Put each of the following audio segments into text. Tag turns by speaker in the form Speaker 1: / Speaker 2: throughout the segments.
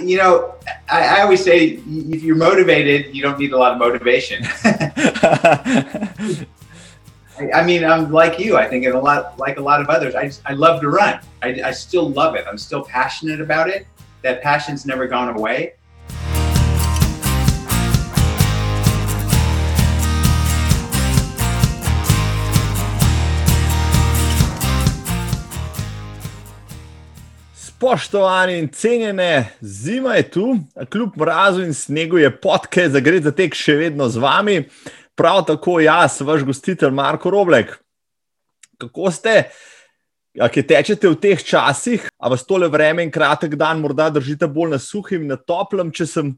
Speaker 1: you know, I, I, always say if you're motivated, you don't need a lot of motivation. I, I, mean, I'm like you. I think, and a lot like a lot of others. I I love to run. I, I still love it. I'm still passionate about it. That passion's never gone away.
Speaker 2: Spoštovani in cenjene, zima je tu, kljub mrazu in snegu je podcast za gre za tek še vedno z vami, prav tako jaz, vaš gostitelj Marko Roblek. Kako ste, ki tečete v teh časih, a vas tole vreme in kratek dan morda držite bolj na suhim, na toplem, če sem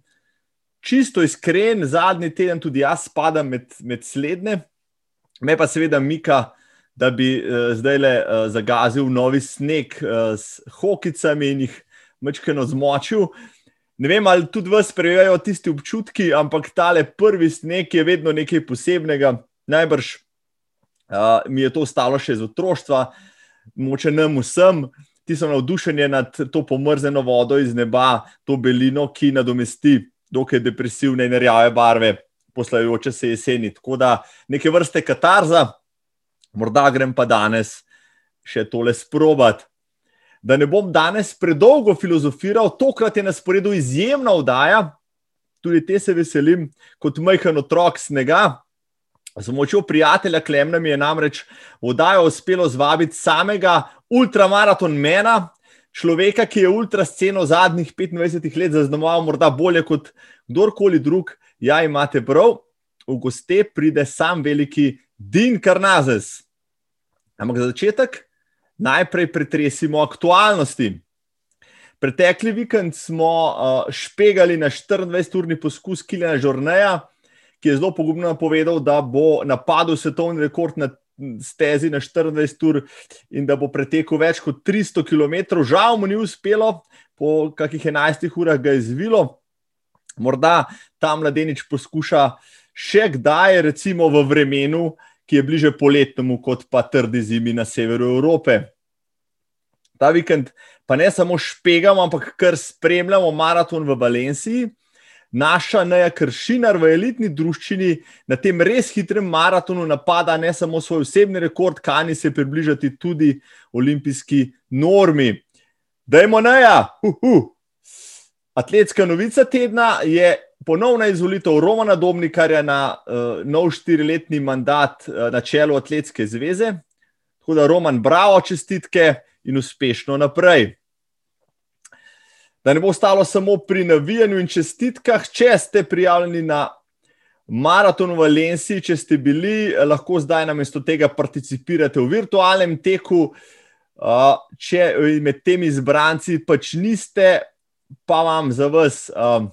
Speaker 2: čisto iskren, zadnji teden tudi jaz spadam med, med slednje, me pa seveda Mika da bi uh, zdaj le uh, zagazil novi sneg uh, s hokicami in jih mečkeno zmočil. Ne vem, ali tudi vas prejajo tisti občutki, ampak tale prvi sneg je vedno nekaj posebnega. Najbrž uh, mi je to ostalo še iz otroštva, moče nam vsem. Ti so navdušeni nad to pomrzeno vodo iz neba, to belino, ki nadomesti dokaj depresivne in rjave barve, poslajoče se jeseni. Tako da neke vrste katarza morda grem pa danes še tole sprobati. Da ne bom danes predolgo filozofiral, tokrat je na sporedu izjemna oddaja, tudi te se veselim, kot majhen otrok snega. Z pomočjo prijatelja Klemna mi je namreč v oddajo uspelo zvabiti samega ultramaratonmena, človeka, ki je ultrasceno zadnjih 25 let zaznamoval, morda bolje kot kdorkoli drug. Ja, imate prav, v goste pride sam veliki Din Karnazes. Ampak za začetek najprej pretresimo aktualnosti. Pretekli vikend smo uh, špegali na 24-urni poskus Kilena Žorneja, ki je zelo pogumno napovedal, da bo napadel svetovni rekord na stezi na 24 ur in da bo pretekel več kot 300 km. Žal mu ni uspelo, po kakih 11 urah ga je zvilo. Morda ta mladenič poskuša še kdaj, recimo v vremenu, ki je bliže poletnemu, kot pa trdi zimi na severu Evrope. Ta vikend pa ne samo špegamo, ampak kar spremljamo maraton v Valenciji. Naša Neja Kršinar v elitni družščini na tem res hitrem maratonu napada ne samo svoj osebni rekord, kani se približati tudi olimpijski normi. Dajmo Neja! Uh -huh. Atletska novica tedna je ponovna izvolitev Romana Dobnikarja na uh, nov štiriletni mandat uh, na čelu Atletske zveze. Tako da, Roman, bravo, čestitke in uspešno naprej. Da ne bo ostalo samo pri navijanju in čestitkah, če ste prijavljeni na maraton v Valenciji, če ste bili, lahko zdaj namesto tega participirate v virtualnem teku. Uh, če med temi izbranci pač niste, pa vam za vas. Uh,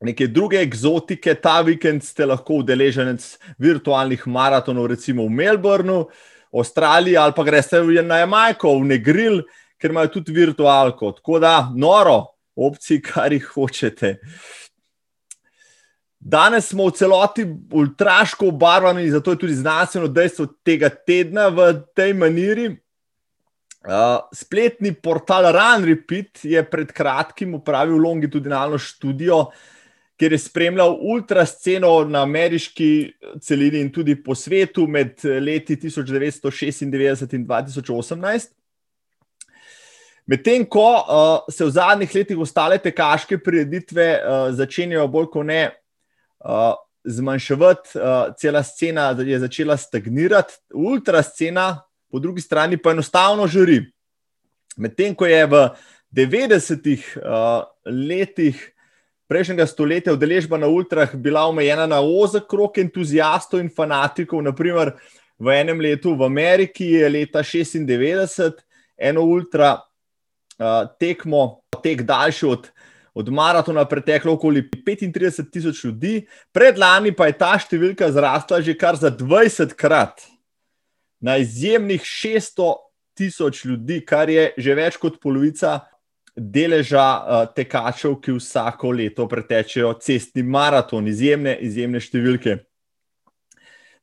Speaker 2: neke druge eksotike, ta vikend ste lahko udeleženec virtualnih maratonov, recimo v Melbournu, Avstraliji ali pa greste na Jamajko, v Negril, ker imajo tudi virtualko. Tako da, noro, opcije, kar jih hočete. Danes smo v celoti ultraško obarvani, zato je tudi znanstveno dejstvo tega tedna v tej maniri. Uh, spletni portal Run Repeat je pred kratkim upravil longitudinalno študijo, uh, kjer je spremljal ultrasceno na ameriški celini in tudi po svetu med leti 1996 in 2018. Medtem ko uh, se v zadnjih letih ostale tekaške prireditve uh, začenjajo bolj kot ne uh, zmanjševati, uh, cela scena je začela stagnirati, ultrascena, po drugi strani pa enostavno žiri. Medtem ko je v 90-ih uh, letih prejšnjega stoletja udeležba na ultrah bila omejena na ozek krok entuzijastov in fanatikov. Naprimer, v enem letu v Ameriki je leta 96 eno ultra uh, tekmo, tek daljši od, od maratona, preteklo okoli 35 tisoč ljudi, predlani pa je ta številka zrasla že kar za 20 krat. Na izjemnih 600 tisoč ljudi, kar je že več kot polovica deleža uh, tekačev, ki vsako leto pretečejo cestni maraton, izjemne, izjemne številke.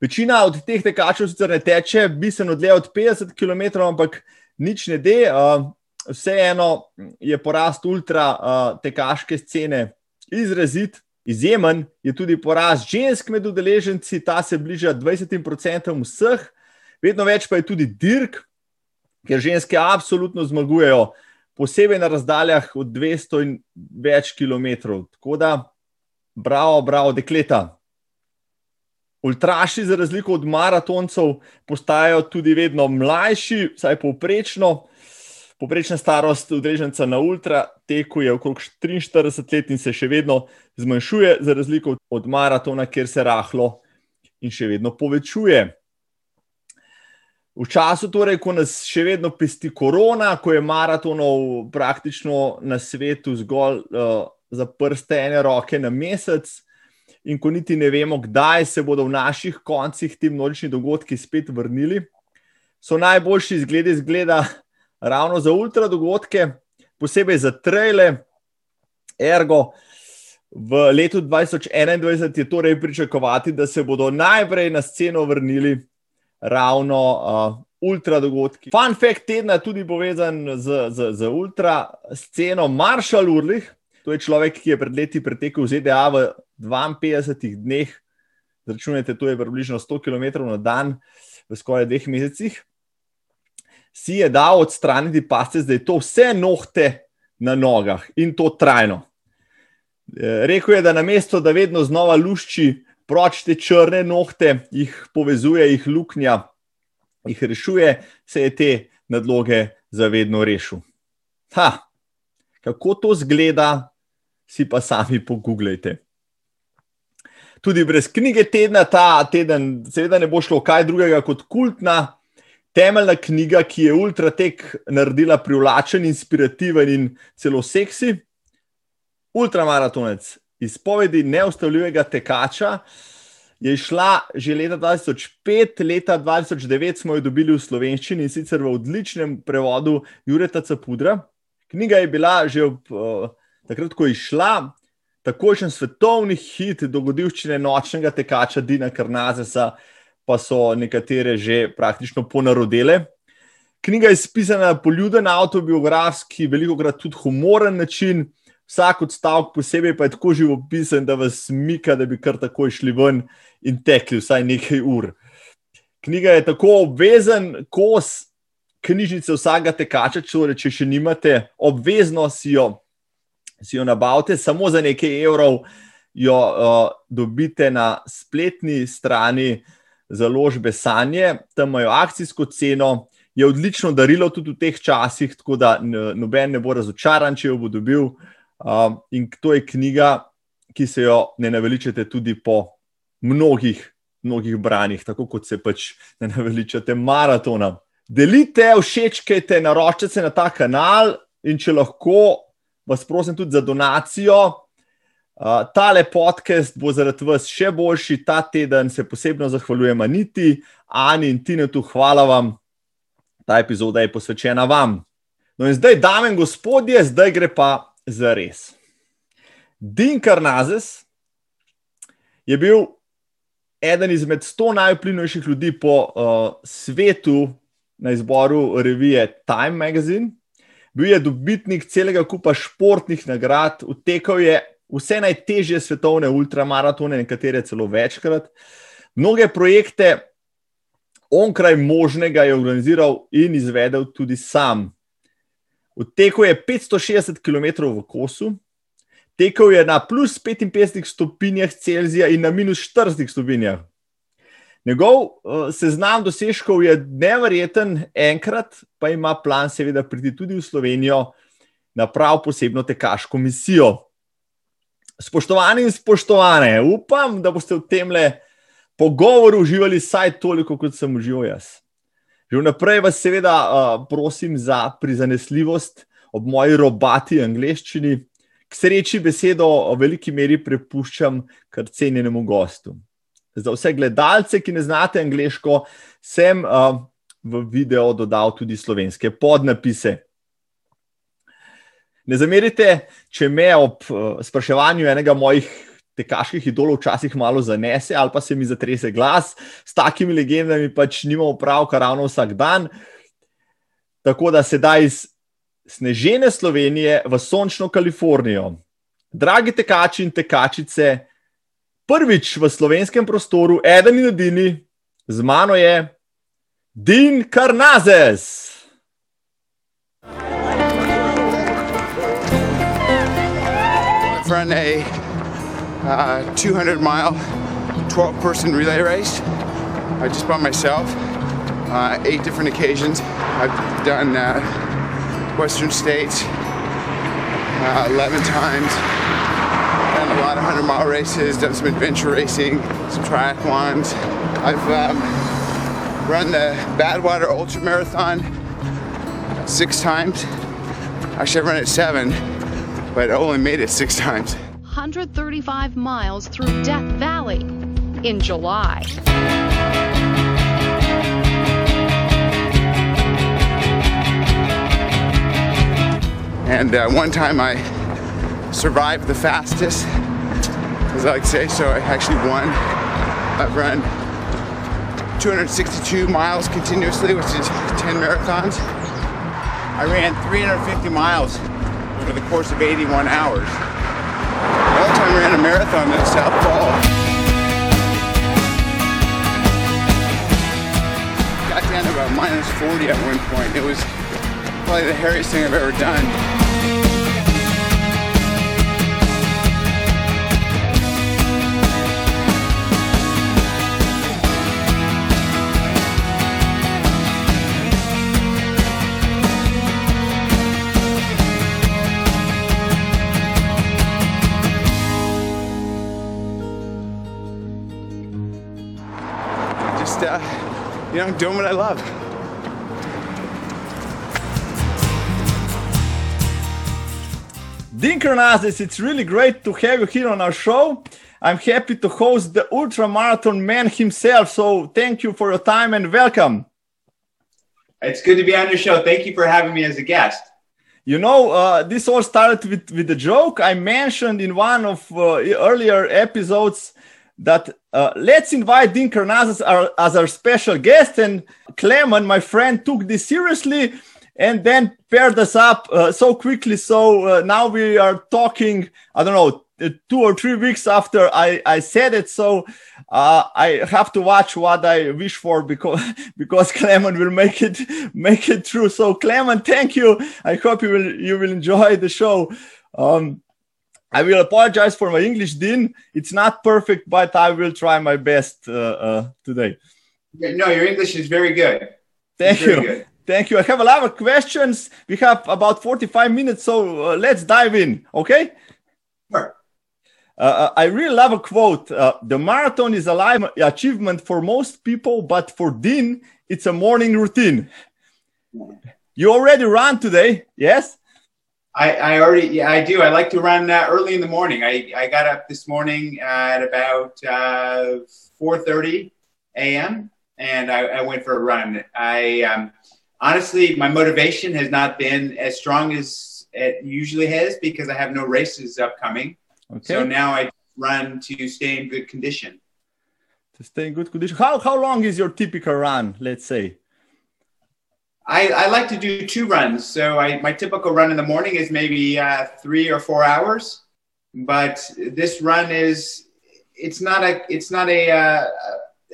Speaker 2: Večina od teh tekačev sicer ne teče, bistveno dlje od 50 km, ampak nič ne de. Uh, vseeno je porast ultra uh, tekaške scene izrazit, izjemen, je tudi porast žensk med udeleženci, ta se bliža 20% vseh, vedno več pa je tudi dirk, ker ženske absolutno zmagujejo, posebej na razdaljah od 200 in več kilometrov. Tako da, bravo, bravo, dekleta. Ultraši, za razliko od maratoncev, postajajo tudi vedno mlajši, vsaj povprečno. Poprečna starost udeleženca na ultra teku je okrog 43 let in se še vedno zmanjšuje, za razliko od maratona, kjer se rahlo in še vedno povečuje. V času, torej, ko nas še vedno pesti korona, ko je maratonov praktično na svetu zgolj uh, za prste ene roke na mesec, in ko niti ne vemo, kdaj se bodo v naših koncih ti množični dogodki spet vrnili, so najboljši izgledi, zgleda ravno za ultra dogodke, posebej za traile. Ergo, v letu 2021 je torej pričakovati, da se bodo najprej na sceno vrnili ravno uh, ultra dogodki. Fun fact tedna je tudi povezan z, z, z ultra sceno Marshall Urlih. To je človek, ki je pred leti pretekel ZDA v 52 dneh. Zračunajte, to je približno 100 km na dan v skoraj dveh mesecih si je dal odstraniti paste, zdaj to vse nohte na nogah in to trajno. E, Rekl je, da na mesto, da vedno znova lušči proč te črne nohte, jih povezuje, jih luknja, jih rešuje, se je te nadloge zavedno rešil. Ha, kako to zgleda, si pa sami pogooglejte. Tudi brez knjige tedna, ta teden, seveda ne bo šlo kaj drugega kot kultna temeljna knjiga, ki je ultratek naredila privlačen, inspirativen in celo seksi. Ultramaratonec, izpovedi neustavljivega tekača, je šla že leta 2005, leta 2009 smo jo dobili v slovenščini in sicer v odličnem prevodu Jureta Capudra. Knjiga je bila že ob, uh, takrat, ko je šla. Takojšen svetovni hit dogodivščine nočnega tekača Dina Karnazesa, pa so nekatere že praktično ponarodele. Knjiga je pisana na poljuden, autobiografski, veliko krat tudi humoren način, vsak odstavek posebej pa je tako živopisen, da vas mika, da bi kar takoj šli ven in tekli vsaj nekaj ur. Knjiga je tako obvezen kos knjižnice vsakega tekača, torej, če še nimate, obvezno si jo, si jo nabavite, samo za nekaj evrov jo uh, dobite na spletni strani založbe Sanje, tam imajo akcijsko ceno, je odlično darilo tudi v teh časih, tako da noben ne bo razočaran, če jo bo dobil. Um, in to je knjiga, ki se jo ne naveličate tudi po mnogih, mnogih branjih, tako kot se pač ne naveličate maratona. Delite, všečkajte, naročite se na ta kanal, in če lahko, vas prosim tudi za donacijo. Uh, tale podcast bo zaradi vas še boljši. Ta teden se posebno zahvaljujem Aniti, Ani in Tinetu. Hvala vam, ta epizoda je posvečena vam. No in zdaj, dame in gospodje, zdaj gre pa za res. Din Karnazes je bil eden izmed sto najvplivnejših ljudi po uh, svetu na izboru revije Time Magazine. Bil je dobitnik celega kupa športnih nagrad, utekal je vse najtežje svetovne ultramaratone, nekatere celo večkrat. Mnoge projekte onkraj možnega je organiziral in izvedel tudi sam. Odtekel je 560 km v kosu, tekel je na plus 55 stopinjah Celzija in na minus 40 stopinjah. Njegov uh, seznam dosežkov je nevreten, enkrat pa ima plan, seveda, priti tudi v Slovenijo na prav posebno tekaško misijo. Spoštovani in spoštovane, upam, da boste v tem pogovoru uživali vsaj toliko, kot sem užival jaz. Že vnaprej vas seveda uh, prosim za prizanesljivost ob moji robati angleščini. K sreči besedo v veliki meri prepuščam kar cenjenemu gostu. Za vse gledalce, ki ne znate angliško, sem uh, v video dodal tudi slovenske podnapise. Ne zamerite, če me ob uh, spraševanju enega mojih tekaških idolov včasih malo zanese ali pa se mi zatrese glas, s takimi legendami pač nimamo pravka ravno vsak dan. Tako da sedaj snežene Slovenije v sončno Kalifornijo. Dragi tekači in tekačice, prvič v slovenskem prostoru, eden in edini, z mano je Din Karnazes.
Speaker 3: A uh, 200 mile, 12 person relay race. I just by myself, uh, eight different occasions. I've done uh, Western States uh, 11 times. Done a lot of 100 mile races, done some adventure racing, some triathlons. I've um, run the Badwater Ultra Marathon six times. Actually, I run it seven, but I only made it six times.
Speaker 4: 135 miles through Death Valley in July.
Speaker 3: And uh, one time I survived the fastest, as I like to say, so I actually won. I've run 262 miles continuously, which is 10 marathons. I ran 350 miles over the course of 81 hours. Time I ran a marathon in South Pole. Got down to about minus 40 at one point. It was probably the hairiest thing I've ever done. You know, doing what I love.
Speaker 2: Dean Karnazes, it's really great to have you here on our show. I'm happy to host the ultra marathon man himself. So thank you for your time and welcome.
Speaker 1: It's good to be on your show. Thank you for having me as a guest.
Speaker 2: You know, uh, this all started with, with a joke. I mentioned in one of uh, earlier episodes that uh, let's invite Dean Karnazes our, as our special guest. And Clement, my friend, took this seriously and then paired us up uh, so quickly. So uh, now we are talking, I don't know, uh, two or three weeks after I, I said it. So uh, I have to watch what I wish for because because Clement will make it make it through. So Clement, thank you. I hope you will you will enjoy the show. Um, I will apologize for my English, Dean. It's not perfect, but I will try my best uh, uh, today.
Speaker 1: No, your English is very good.
Speaker 2: Thank
Speaker 1: Very
Speaker 2: you.
Speaker 1: good.
Speaker 2: Thank you. I have a lot of questions. We have about 45 minutes, so uh, let's dive in. Okay.
Speaker 1: Sure.
Speaker 2: Uh, I really love a quote. Uh, the marathon is a life achievement for most people, but for Dean, it's a morning routine. You already ran today, yes?
Speaker 1: I, I already, yeah, I do. I like to run uh, early in the morning. I, I got up this morning at about uh, 4:30 a.m. and I, I went for a run. I um, honestly, my motivation has not been as strong as it usually has because I have no races upcoming.
Speaker 2: Okay.
Speaker 1: So now I run to stay in good condition.
Speaker 2: to stay in good condition. How how long is your typical run? Let's say.
Speaker 1: I, I like to do two runs. So I, my typical run in the morning is maybe uh, three or four hours, but this run is it's not a it's not a, uh,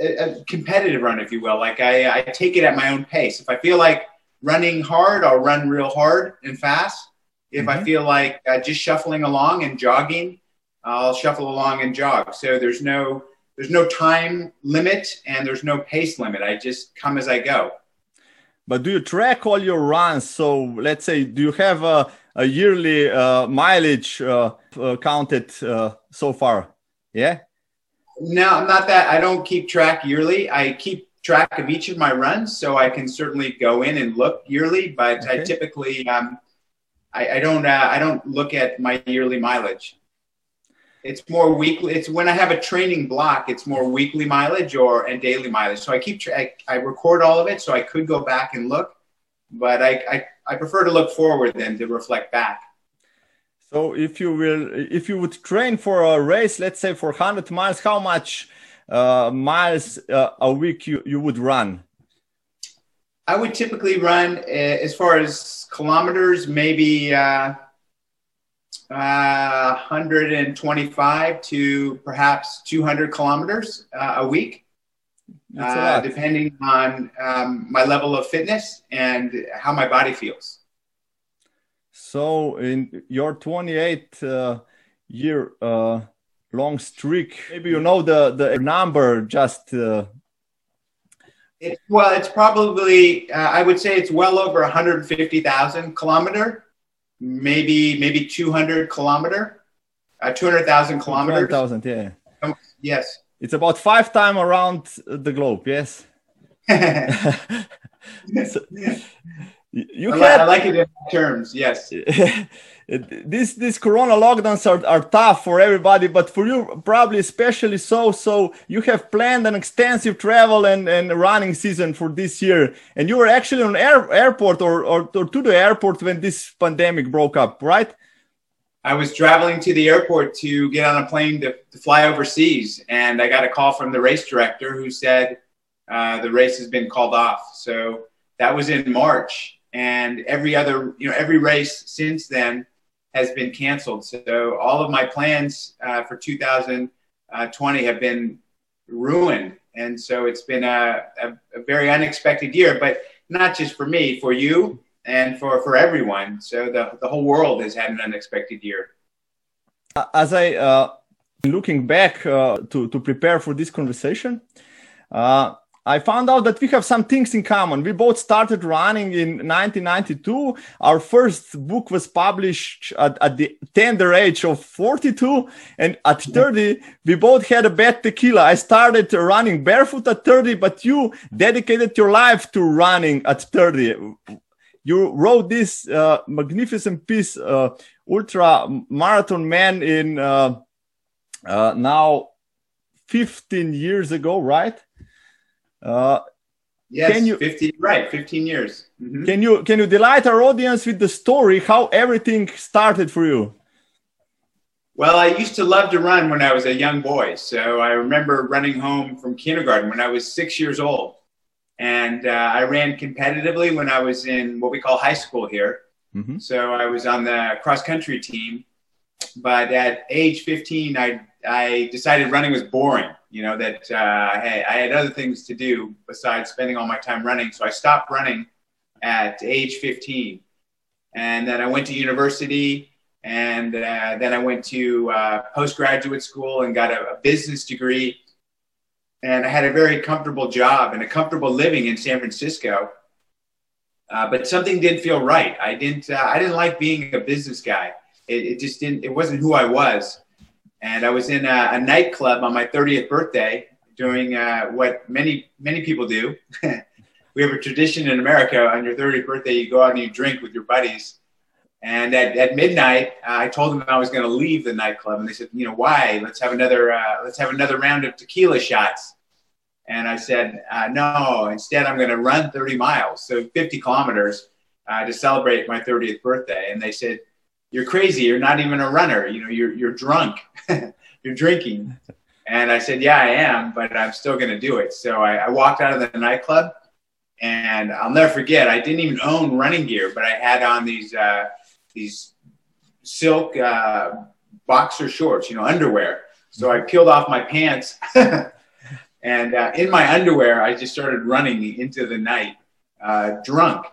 Speaker 1: a, a competitive run, if you will. Like I, I take it at my own pace. If I feel like running hard, I'll run real hard and fast. If I
Speaker 2: Mhm.
Speaker 1: feel like uh, just shuffling along and jogging, I'll shuffle along and jog. So there's no there's no time limit and there's no pace limit. I just come as I go.
Speaker 2: But do you track all your runs? So let's say, do you have a, a yearly uh, mileage uh, uh, counted uh, so far? Yeah.
Speaker 1: No, I'm not that. I don't keep track yearly. I keep track of each of my runs, so I can certainly go in and look yearly. But I typically, um, I, I don't. Uh, I don't look at my yearly mileage. It's more weekly. It's when I have a training block. It's more weekly mileage or and daily mileage. So I keep. I, I record all of it, so I could go back and look. But I, I, I prefer to look forward than to reflect back.
Speaker 2: So if you will, if you would train for a race, let's say for 100 miles, how much uh, miles uh, a week you, you would run?
Speaker 1: I would typically run uh, as far as kilometers, maybe uh, uh, 125 to perhaps 200 kilometers uh, a week,
Speaker 2: a
Speaker 1: uh, depending on um, my level of fitness and how my body feels.
Speaker 2: So in your 28 uh, year uh, long streak, maybe you know the the number. Just uh,
Speaker 1: It, well, it's probably uh, I would say it's well over 150,000 kilometer, maybe maybe 200 kilometer, uh, 200,000 kilometers.
Speaker 2: 1,000, yeah.
Speaker 1: Yes.
Speaker 2: It's about five time around the globe. Yes. So, you
Speaker 1: I,
Speaker 2: had
Speaker 1: I like it in terms. Yes.
Speaker 2: this these corona lockdowns are, are tough for everybody but for you probably especially so so you have planned an extensive travel and, and running season for this year and you were actually on air, airport or, or, or to the airport when this pandemic broke up right
Speaker 1: I was traveling to the airport to get on a plane to, to fly overseas, and I got a call from the race director who said uh, the race has been called off. So that was in March, and every other, you know, every race since then has been canceled. So all of my plans uh, for 2020 have been ruined, and so it's been a, a, a very unexpected year. But not just for me, for you, and for, for everyone. So the, the whole world has had an unexpected year.
Speaker 2: as i uh, looking back uh, to, to prepare for this conversation uh, I found out that we have some things in common. We both started running in 1992. Our first book was published at, at, the tender age of 42. And at 30, we both had a bad tequila. I started running barefoot at 30, but you dedicated your life to running at 30. You wrote this uh, magnificent piece, uh, Ultra Marathon Man, in uh, now 15 years ago, right? Uh,
Speaker 1: yes,
Speaker 2: can you-
Speaker 1: 15, right, 15 years. Mhm.
Speaker 2: can you can you delight our audience with the story how everything started for you?
Speaker 1: Well, I used to love to run when I was a young boy. So I remember running home from kindergarten when I was six years old. And uh, I ran competitively when I was in what we call high school here.
Speaker 2: Mhm.
Speaker 1: So I was on the cross country team. But at age 15, I, I decided running was boring. You know, that uh, hey, I had other things to do besides spending all my time running. So I stopped running at age 15. And then I went to university and uh, then I went to uh, postgraduate school and got a, a business degree. And I had a very comfortable job and a comfortable living in San Francisco. Uh, but something didn't feel right. I didn't. Uh, I didn't like being a business guy. It, it just didn't. It wasn't who I was. And I was in a, a nightclub on my 30th birthday doing uh, what many many people do. we have a tradition in America. On your 30th birthday, you go out and you drink with your buddies. And at, at midnight, uh, I told them I was going to leave the nightclub, and they said, "You know why? Let's have another uh, let's have another round of tequila shots." And I said, uh, "No, instead, I'm going to run 30 miles, so 50 kilometers, uh, to celebrate my 30th birthday." And they said, "You're crazy. You're not even a runner. You know, you're you're drunk. you're drinking." And I said, "Yeah, I am, but I'm still going to do it." So I, I walked out of the nightclub, and I'll never forget. I didn't even own running gear, but I had on these uh, these silk uh, boxer shorts, you know, underwear. So I peeled off my pants, and uh, in my underwear, I just started running into the night, uh, drunk.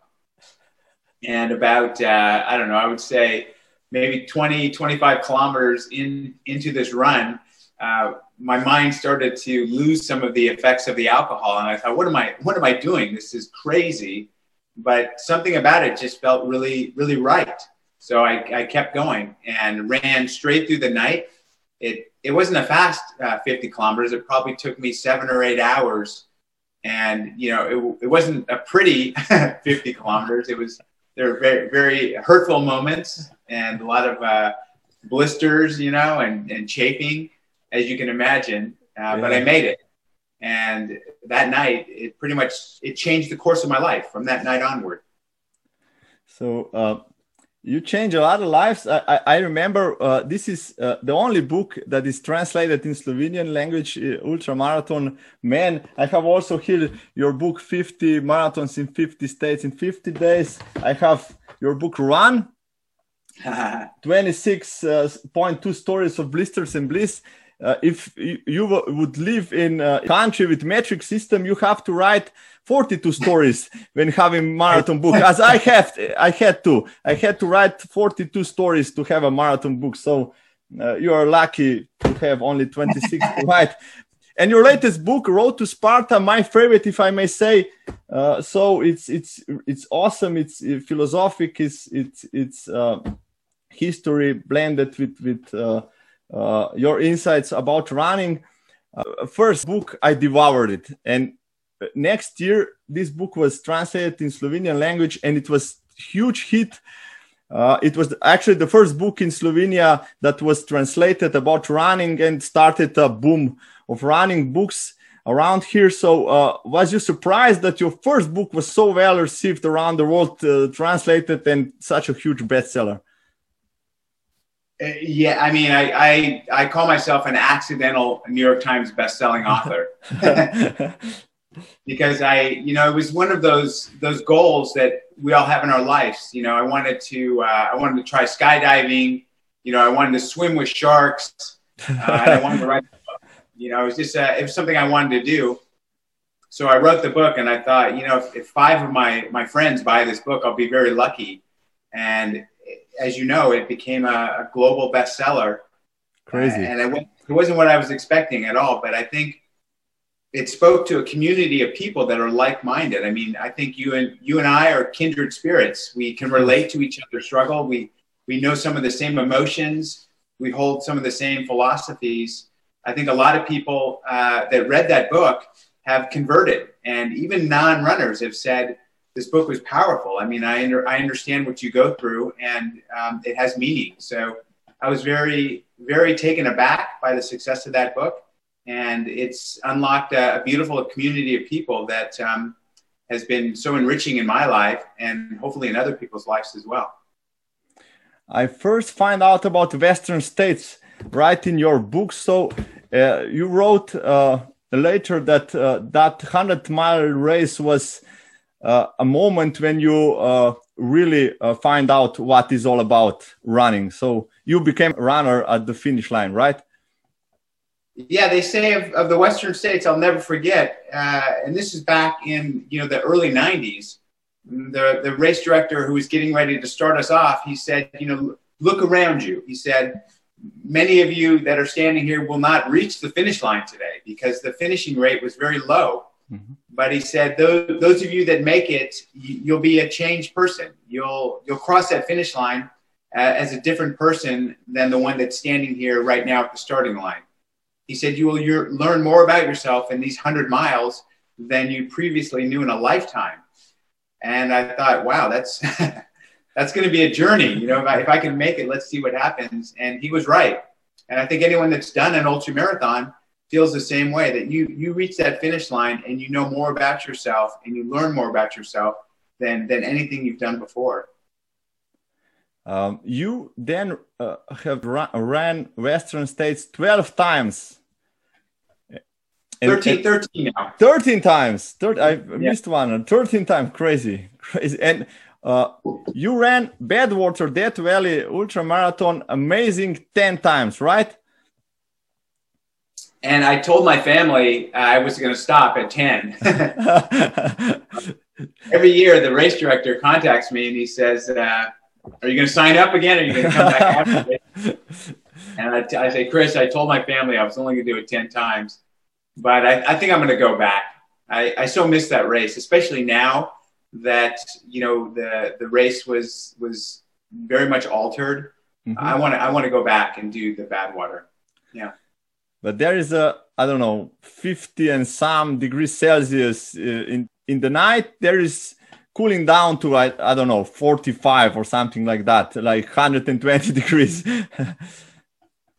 Speaker 1: And about uh, I don't know, I would say maybe 20, 25 kilometers in into this run, uh, my mind started to lose some of the effects of the alcohol, and I thought, what am I, what am I doing? This is crazy. But something about it just felt really, really right. So I, I kept going and ran straight through the night. It it wasn't a fast uh, 50 kilometers. It probably took me seven or eight hours, and you know it, it wasn't a pretty 50 kilometers. It was there were very very hurtful moments and a lot of uh, blisters, you know, and and chafing, as you can imagine. Uh, But I made it, and that night it pretty much it changed the course of my life from that night onward.
Speaker 2: So uh, you change a lot of lives. I, I, I remember uh, this is uh, the only book that is translated in Slovenian language, uh, Ultra Marathon Man. I have also here your book, 50 Marathons in 50 States in 50 Days. I have your book, Run, 26.2 uh, stories of blisters and bliss. Uh, if you, you, would live in a country with metric system, you have to write 42 stories when having marathon book. As i have i had to. I had to write 42 stories to have a marathon book. So uh, you are lucky to have only 26 to write. And your latest book road to sparta my favorite if i may say. Uh, so it's it's it's awesome. It's uh, philosophic. It's it's it's uh, history blended with with uh, uh, your insights about running first book i devoured it and next year this book was translated in Slovenian language and it was huge hit. Uh, it was actually the first book in Slovenia that was translated about running and started a boom of running books around here. So, uh, was you surprised that your first book was so well received around the world, uh, translated, and such a huge bestseller?
Speaker 1: Uh, yeah, I mean, I, I I call myself an accidental New York Times best-selling author. because I, you know, it was one of those those goals that we all have in our lives. You know, I wanted to uh, I wanted to try skydiving. You know, I wanted to swim with sharks. Uh, and I wanted to write. You know, it was just uh, it was something I wanted to do. So I wrote the book, and I thought, you know, if, if five of my my friends buy this book, I'll be very lucky. And as you know, it became a, a global bestseller.
Speaker 2: Crazy.
Speaker 1: and it, it wasn't what I was expecting at all. But I think it spoke to a community of people that are like-minded. I mean, I think you and you and I are kindred spirits. We can relate to each other's struggle. We we know some of the same emotions. We hold some of the same philosophies. I think a lot of people uh, that read that book have converted, and even non-runners have said this book was powerful. I mean, I under, I understand what you go through, and um, it has meaning. So I was very very taken aback by the success of that book and it's unlocked a, a beautiful community of people that um, has been so enriching in my life and hopefully in other people's lives as well.
Speaker 2: I first find out about Western states right in your book. So uh, you wrote uh, later that uh, that hundred mile race was a moment when you uh, really uh, find out what is all about running. So you became a runner at the finish line, right?
Speaker 1: yeah, they say of, of the Western states, I'll never forget, uh, and this is back in you know the early '90s. The the race director who was getting ready to start us off, he said, you know, look around you. He said, many of you that are standing here will not reach the finish line today because the finishing rate was very low. Mm-hmm. But he said, those, those of you that make it, you'll be a changed person. You'll you'll cross that finish line uh, as a different person than the one that's standing here right now at the starting line. He said, You will learn more about yourself in these 100 miles than you previously knew in a lifetime. And I thought, wow, that's. that's going to be a journey. You know, if I, if I can make it, let's see what happens. And he was right. And I think anyone that's done an ultra marathon feels the same way that you you reach that finish line and you know more about yourself and you learn more about yourself than than anything you've done before.
Speaker 2: Um, you then uh, have run, ran Western States 12 times.
Speaker 1: 13, 13 now.
Speaker 2: 13 times. Thir- I yeah. missed one. 13 times. Crazy. Crazy. And uh, you ran Badwater Death Valley Ultra Marathon amazing 10 times, right?
Speaker 1: And I told my family I was going to stop at 10. Every year, the race director contacts me and he says, uh, Are you going to sign up again? Or are you going to come back after And I, t- I say, Chris, I told my family I was only going to do it 10 times but I, I think I'm going to go back. I, I so miss that race, especially now that you know the the race was was very much altered. Mm-hmm. I want to I want to go back and do the Badwater. Yeah.
Speaker 2: But there is a I don't know 50 and some degrees Celsius uh, in in the night. There is cooling down to I, I don't know 45 or something like that, like 120 degrees.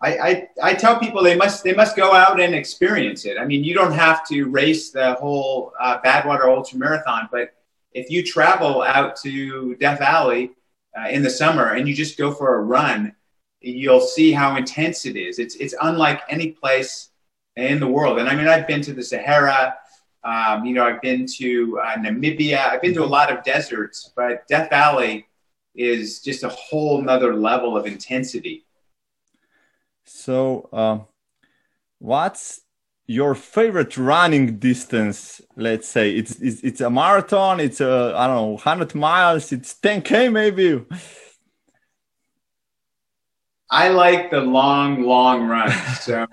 Speaker 1: I, I, I tell people they must they must go out and experience it. I mean, you don't have to race the whole uh, Badwater Ultra Marathon, but if you travel out to Death Valley uh, in the summer and you just go for a run, you'll see how intense it is. It's it's unlike any place in the world. And I mean, I've been to the Sahara. Um, you know, I've been to uh, Namibia. I've been to a lot of deserts, but Death Valley is just a whole nother level of intensity.
Speaker 2: So, uh, what's your favorite running distance? Let's say it's, it's it's a marathon. It's a I don't know, hundred miles. It's ten k maybe.
Speaker 1: I like the long, long run. So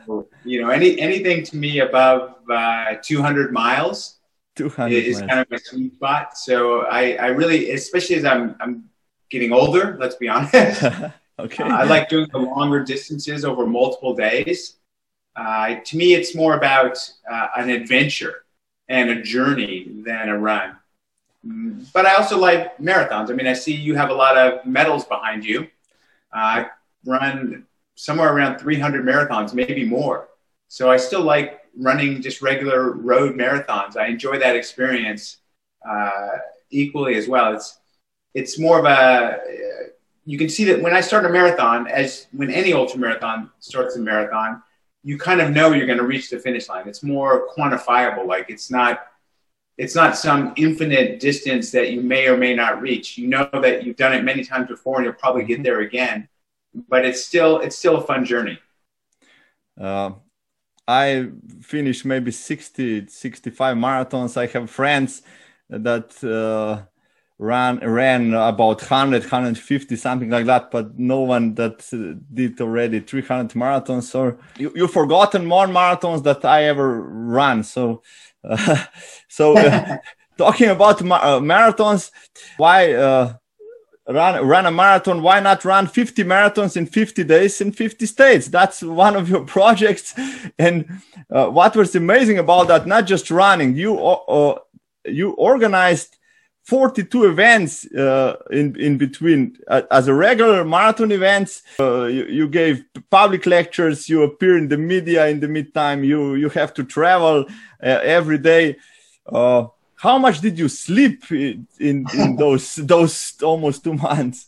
Speaker 1: you know, any anything to me above uh, 200 miles
Speaker 2: 200
Speaker 1: is
Speaker 2: miles.
Speaker 1: kind of my sweet spot. So I, I really, especially as I'm I'm getting older. Let's be honest.
Speaker 2: okay.
Speaker 1: Uh, I like doing the longer distances over multiple days. Uh, to me, it's more about uh, an adventure and a journey than a run. Mm, But I also like marathons. I mean, I see you have a lot of medals behind you. Uh, run somewhere around 300 marathons, maybe more. So I still like running just regular road marathons. I enjoy that experience uh, equally as well. It's it's more of a you can see that when I start a marathon, as when any ultra marathon starts a marathon, you kind of know you're going to reach the finish line. It's more quantifiable. Like it's not, it's not some infinite distance that you may or may not reach. You know that you've done it many times before, and you'll probably get there again. But it's still, it's still a fun journey.
Speaker 2: Uh, I finished maybe 60, 65 marathons. I have friends that uh, ran ran about 100, 150, something like that, but no one that uh, did already 300 marathons. So you, you've forgotten more marathons that I ever ran. So, uh, so uh, talking about ma- uh, marathons, why? Run run a marathon why not run 50 marathons in 50 days in 50 states? That's one of your projects. And uh, what was amazing about that not just running you uh, you organized 42 events uh, in in between uh, as a regular marathon events. Uh, you, you gave public lectures you appear in the media in the meantime you you have to travel uh, every day how much did you sleep in, in, in those those almost two months?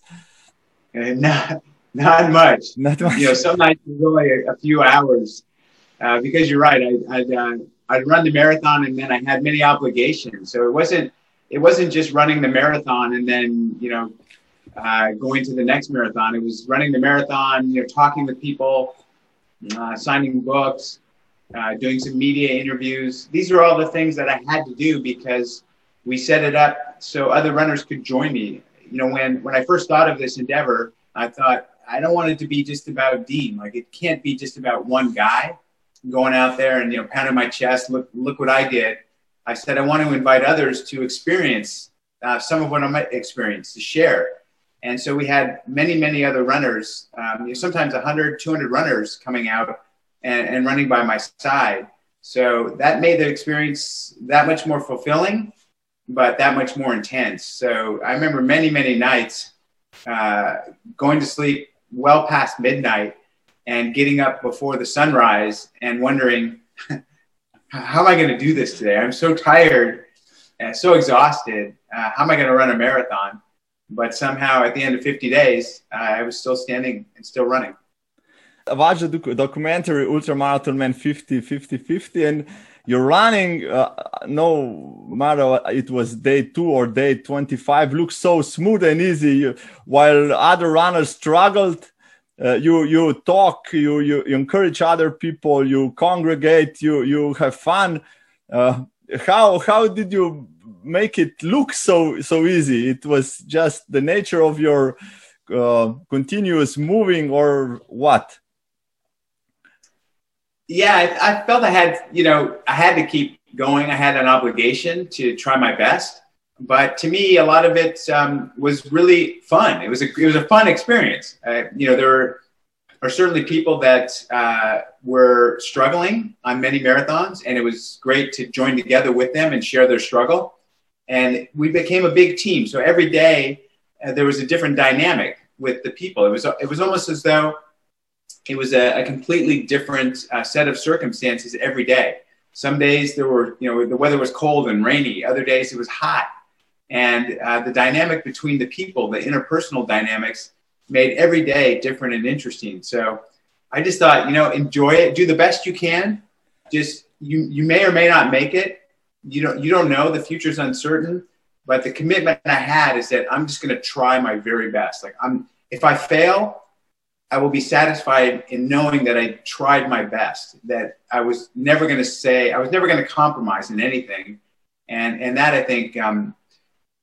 Speaker 1: And not not much.
Speaker 2: Not much.
Speaker 1: You know, some nights it's only a, a few hours. Uh, because you're right, I, I'd uh, I'd run the marathon and then I had many obligations. So it wasn't it wasn't just running the marathon and then you know uh, going to the next marathon. It was running the marathon, you know, talking with people, uh, signing books, uh, doing some media interviews. These are all the things that I had to do because we set it up so other runners could join me. You know, when when I first thought of this endeavor, I thought I don't want it to be just about Dean. Like it can't be just about one guy going out there and you know pounding my chest. Look look what I did. I said I want to invite others to experience uh, some of what I might experience to share. And so we had many, many other runners, um, you know, sometimes 100, 200 runners coming out and, and running by my side. So that made the experience that much more fulfilling, but that much more intense. So I remember many, many nights uh, going to sleep well past midnight and getting up before the sunrise and wondering, how am I going to do this today? I'm so tired and so exhausted. Uh, how am I going to run a marathon? But somehow at the end of 50 days, uh, I was still standing and still running.
Speaker 2: Watched the doc- documentary Ultra Marathon Man 50 50 50 and you're running uh, no matter it was day 2 or day 25 looks so smooth and easy. You, while other runners struggled uh, you you talk you, you you encourage other people you congregate you you have fun. Uh, how how did you make it look so so easy? It was just the nature of your uh, continuous moving or what
Speaker 1: yeah, I, I, felt I had, you know, I had to keep going. I had an obligation to try my best. But to me, a lot of it um, was really fun. It was a it was a fun experience. Uh, you know, there are, are certainly people that uh, were struggling on many marathons, and it was great to join together with them and share their struggle. And we became a big team. So every day uh, there was a different dynamic with the people. It was it was almost as though it was a, a completely different uh, set of circumstances every day. Some days there were, you know, the weather was cold and rainy. Other days it was hot. and uh, the dynamic between the people, the interpersonal dynamics, made every day different and interesting. So I just thought, you know, enjoy it, do the best you can. Just you, you may or may not make it. You don't, you don't know. The future's uncertain. But the commitment I had is that I'm just going to try my very best. Like I'm, if I fail, I will be satisfied in knowing that I tried my best. That I was never going to say, I was never going to compromise in anything, and and that I think um,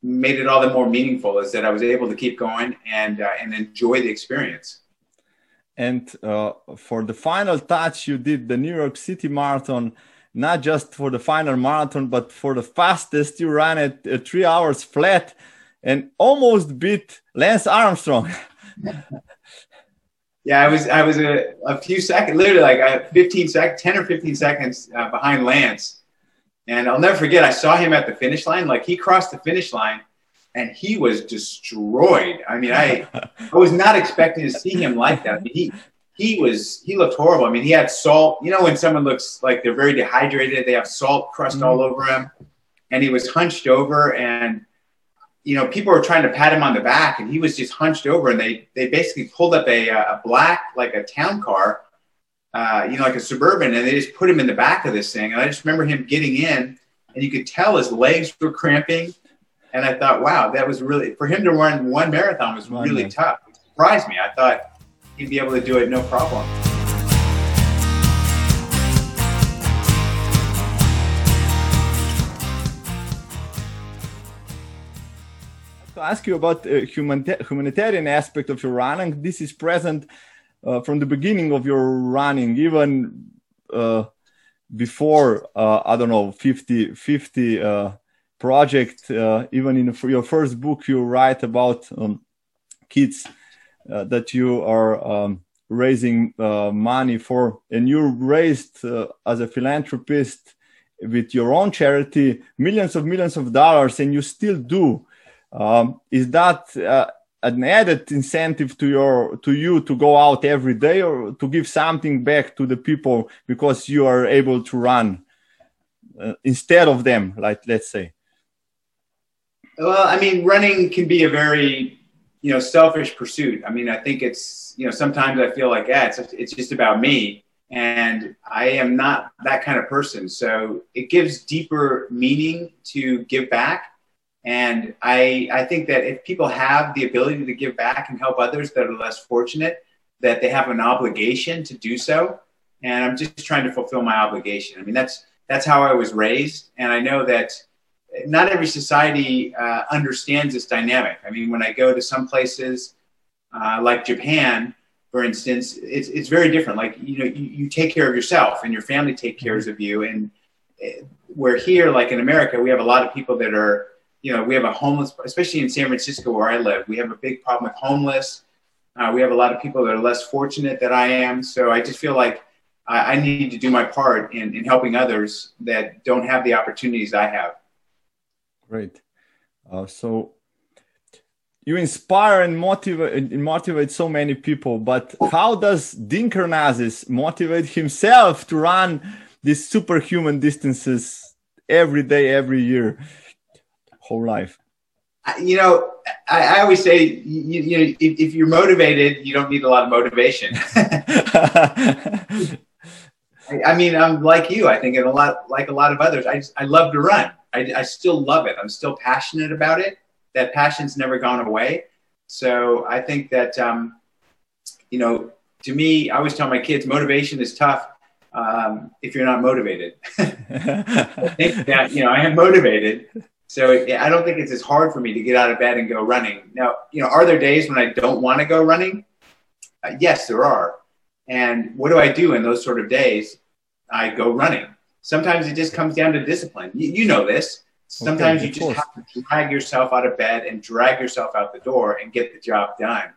Speaker 1: made it all the more meaningful. Is that I was able to keep going and uh, and enjoy the experience.
Speaker 2: And uh, for the final touch, you did the New York City Marathon not just for the final marathon, but for the fastest. You ran it uh, three hours flat and almost beat Lance Armstrong.
Speaker 1: yeah, I was I was a, a few seconds, literally like a 15 sec, 10 or 15 seconds uh, behind Lance. And I'll never forget, I saw him at the finish line. Like he crossed the finish line and he was destroyed. I mean, I I was not expecting to see him like that. I mean, he he was he looked horrible. I mean, he had salt. You know, when someone looks like they're very dehydrated, they have salt crust mm-hmm. all over him, and he was hunched over, and you know, people were trying to pat him on the back, and he was just hunched over, and they they basically pulled up a a black like a town car, uh, you know, like a suburban, and they just put him in the back of this thing, and I just remember him getting in, and you could tell his legs were cramping, and I thought, wow, that was really for him to run one marathon was really tough. It surprised me. I thought he'd be able to do it no problem.
Speaker 2: Ask you about the humanitarian aspect of your running, this is present uh, from the beginning of your running, even uh, before uh, I don't know 50 50 uh, project. Uh, even in your first book, you write about um, kids uh, that you are um, raising uh, money for, and you raised uh, as a philanthropist with your own charity millions of millions of dollars, and you still do. Um, is that uh, an added incentive to your to you to go out every day, or to give something back to the people because you are able to run uh, instead of them, like let's say?
Speaker 1: Well, I mean, running can be a very you know selfish pursuit. I mean, I think it's you know sometimes I feel like yeah, it's it's just about me, and I am not that kind of person. So it gives deeper meaning to give back, and I I think that if people have the ability to give back and help others that are less fortunate, that they have an obligation to do so. And I'm just trying to fulfill my obligation. I mean, that's that's how I was raised, and I know that not every society uh, understands this dynamic. I mean, when I go to some places uh, like Japan, for instance, it's, it's very different. Like, you know, you, you take care of yourself and your family take cares of you. And uh, we're here, like in America, we have a lot of people that are, you know, we have a homeless, especially in San Francisco where I live, we have a big problem with homeless. Uh, we have a lot of people that are less fortunate than I am. So I just feel like I, I need to do my part in, in helping others that don't have the opportunities I have.
Speaker 2: Great. Uh, so you inspire and motivate and motivate so many people, but how does Dean Karnazes motivate himself to run these superhuman distances every day, every year, whole life?
Speaker 1: You know, I, I always say, you, you know, if, if, you're motivated, you don't need a lot of motivation. I, I mean, I'm like you. I think, and a lot like a lot of others. I just, I love to run. I, I still love it. I'm still passionate about it. That passion's never gone away. So I think that, um, you know, to me, I always tell my kids motivation is tough um, if you're not motivated. I think that, you know, I am motivated. So it, I don't think it's as hard for me to get out of bed and go running. Now, you know, are there days when I don't want to go running? Uh, yes, there are. And what do I do in those sort of days? I go running sometimes it just comes down to discipline. You, you know this. Sometimes okay, you just have to drag yourself out of bed and drag yourself out the door and get the job done.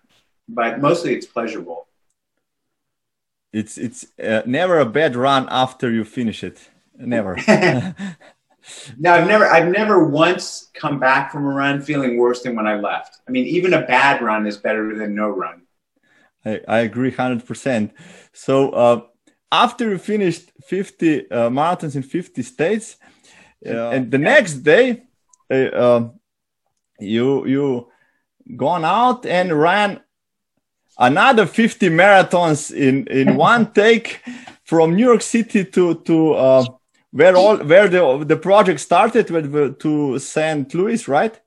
Speaker 1: But mostly it's pleasurable.
Speaker 2: It's it's uh, never a bad run after you finish it. Never.
Speaker 1: no, I've never I've never once come back from a run feeling worse than when I left. I mean, even a bad run is better than no run.
Speaker 2: I, I agree hundred percent. So uh, after you finished 50 uh, marathons in 50 states, uh, and the next day, uh, um, you you gone out and ran another 50 marathons in in one take from New York City to to uh, where all where the the project started with to St. Louis, right?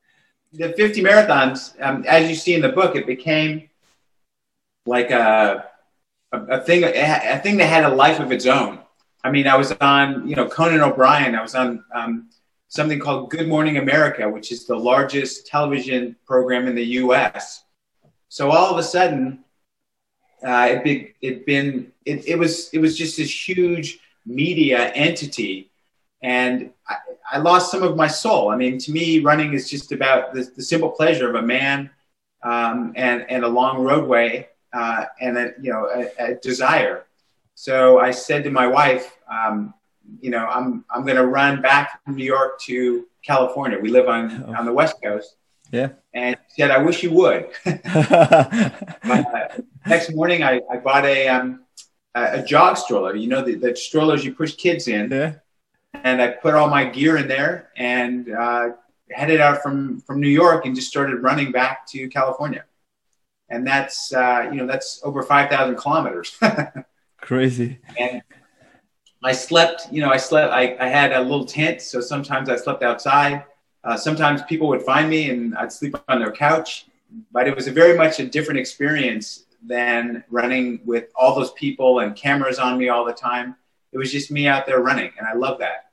Speaker 1: The 50 marathons, um, as you see in the book, it became like a a, a thing a thing that had a life of its own. I mean, I was on you know Conan O'Brien. I was on um, something called Good Morning America, which is the largest television program in the U.S. So all of a sudden, uh, it be, it been it, it was it was just this huge media entity, and I, I, lost some of my soul. I mean, to me, running is just about the, the simple pleasure of a man um, and and a long roadway uh, and a you know a, a, desire. So I said to my wife, um, you know, I'm I'm going to run back from New York to California. We live on oh. on the West Coast.
Speaker 2: Yeah.
Speaker 1: And said, I wish you would. uh, next morning, I, I bought a um, a, a jog stroller. You know, the, the strollers you push kids in.
Speaker 2: Yeah.
Speaker 1: And I put all my gear in there and uh, headed out from from New York and just started running back to California. And that's uh, you know that's over five thousand kilometers.
Speaker 2: Crazy.
Speaker 1: And I slept, you know, I slept, I, I had a little tent. So sometimes I slept outside. Uh, sometimes people would find me and I'd sleep on their couch. But it was a very much a different experience than running with all those people and cameras on me all the time. It was just me out there running. And I love that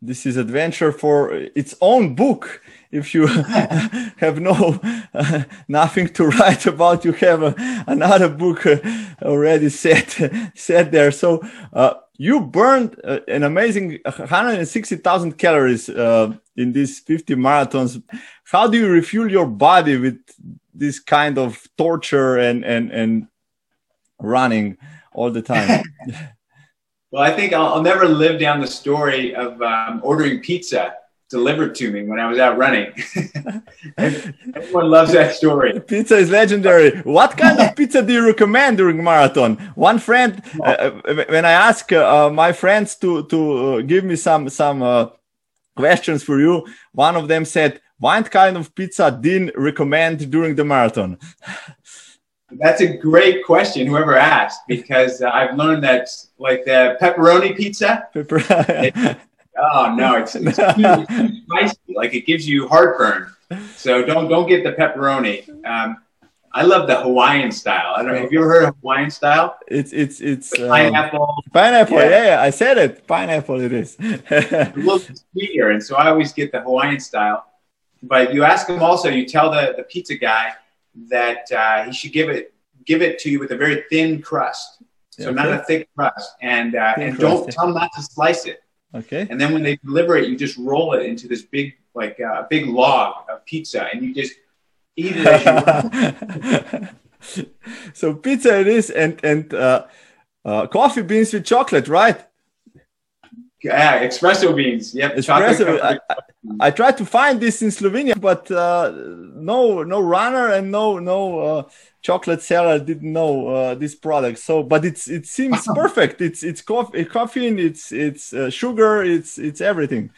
Speaker 2: this is adventure for its own book if you have no uh, nothing to write about you have another book uh, already set set there so uh, you burned uh, an amazing 160,000 calories uh, in these 50 marathons how do you refuel your body with this kind of torture and and and running all the time
Speaker 1: Well, I think I'll, I'll, never live down the story of um, ordering pizza delivered to me when I was out running. Everyone loves that story.
Speaker 2: Pizza is legendary. What kind of pizza do you recommend during marathon? One friend, uh, uh when I ask uh, my friends to to uh, give me some some uh, questions for you, one of them said, "What kind of pizza Dean recommend during the marathon?"
Speaker 1: That's a great question, whoever asked, because uh, I've learned that like the pepperoni pizza. it, oh no, it's, it's too, spicy. Like it gives you heartburn. So don't don't get the pepperoni. Um, I love the Hawaiian style. I don't know. Have you ever heard of Hawaiian style?
Speaker 2: It's it's it's
Speaker 1: um, pineapple.
Speaker 2: Pineapple, yeah. yeah. yeah, I said it. Pineapple, it is.
Speaker 1: a little sweeter, and so I always get the Hawaiian style. But you ask them also. You tell the the pizza guy that uh, he should give it give it to you with a very thin crust, so okay. not a thick crust, and uh, and crust, don't tell him not to slice it.
Speaker 2: Okay.
Speaker 1: And then when they deliver it, you just roll it into this big like uh, big log of pizza, and you just eat it as
Speaker 2: you. so pizza it is, and and uh, uh, coffee beans with chocolate, right?
Speaker 1: Yeah, espresso beans. Yep,
Speaker 2: espresso. I, I, I, tried to find this in Slovenia, but uh, no, no runner and no, no uh, chocolate seller didn't know uh, this product. So, but it's it seems perfect. It's it's coffee, caffeine, it's it's uh, sugar, it's it's everything.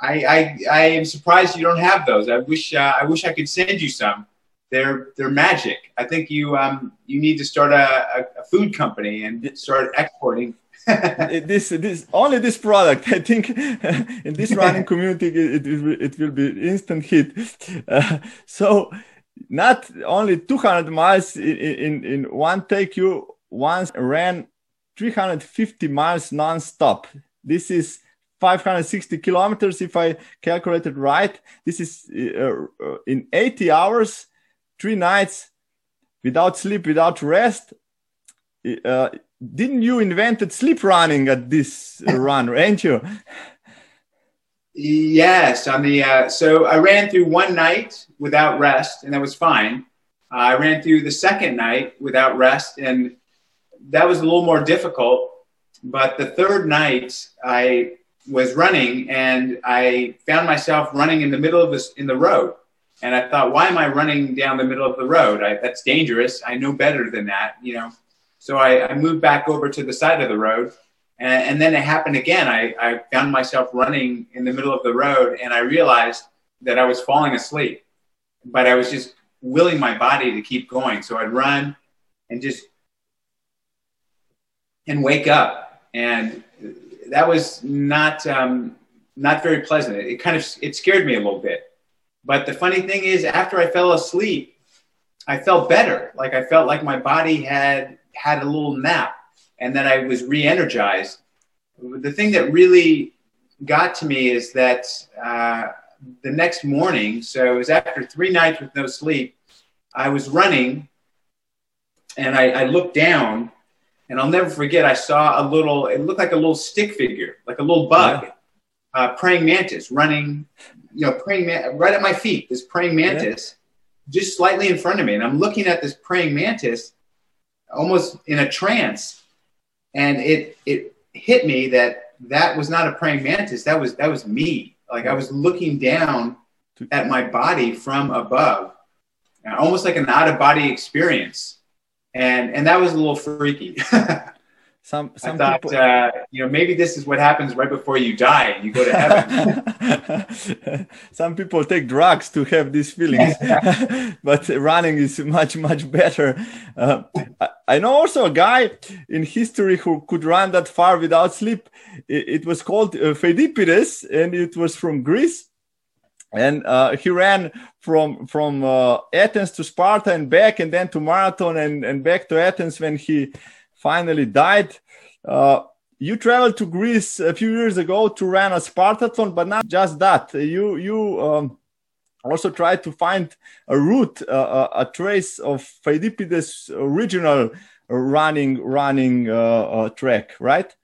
Speaker 1: I, I I am surprised you don't have those. I wish uh, I wish I could send you some. They're they're magic. I think you um you need to start a, a food company and start exporting
Speaker 2: this this only this product i think in this running community it, it, it will be instant hit. Uh, so not only 200 miles in, in, in one take you once ran 350 miles non-stop. This is 560 kilometers if i calculated right. This is uh, uh, in 80 hours three nights without sleep without rest uh, didn't you invented sleep running at this run, ain't you?
Speaker 1: Yes, on the uh, so I ran through one night without rest, and that was fine. Uh, I ran through the second night without rest, and that was a little more difficult. But the third night, I was running, and I found myself running in the middle of this in the road. And I thought, why am I running down the middle of the road? I, that's dangerous. I know better than that, you know. So I, I moved back over to the side of the road. And, and then it happened again. I, I found myself running in the middle of the road and I realized that I was falling asleep, but I was just willing my body to keep going. So I'd run and just and wake up, and that was not um, not very pleasant. It, it kind of it scared me a little bit. But the funny thing is, after I fell asleep, I felt better. Like I felt like my body had had a little nap, and then I was re-energized. The thing that really got to me is that uh, the next morning, so it was after three nights with no sleep, I was running and I, I, looked down and I'll never forget, I saw a little, it looked like a little stick figure, like a little bug, yeah. uh, praying mantis running, you know, praying man- right at my feet, this praying mantis yeah. just slightly in front of me. And I'm looking at this praying mantis almost in a trance. And it, it hit me that that was not a praying mantis. That was, that was me. Like I was looking down at my body from above, almost like an out of body experience. And, and that was a little freaky.
Speaker 2: some some
Speaker 1: I thought,
Speaker 2: people
Speaker 1: uh, you know, maybe this is what happens right before you die you go to
Speaker 2: heaven. some people take drugs to have these feelings, but running is much much better. Uh, I know also a guy in history who could run that far without sleep. It, it was called uh, Pheidippides, and it was from Greece. And uh, he ran from from uh, Athens to Sparta and back, and then to Marathon and, and back to Athens when he finally died. Uh, you traveled to Greece a few years ago to run a Spartathlon, but not just that. You you um, also tried to find a route, uh, a trace of Pheidippides' original running running uh, uh, track, right?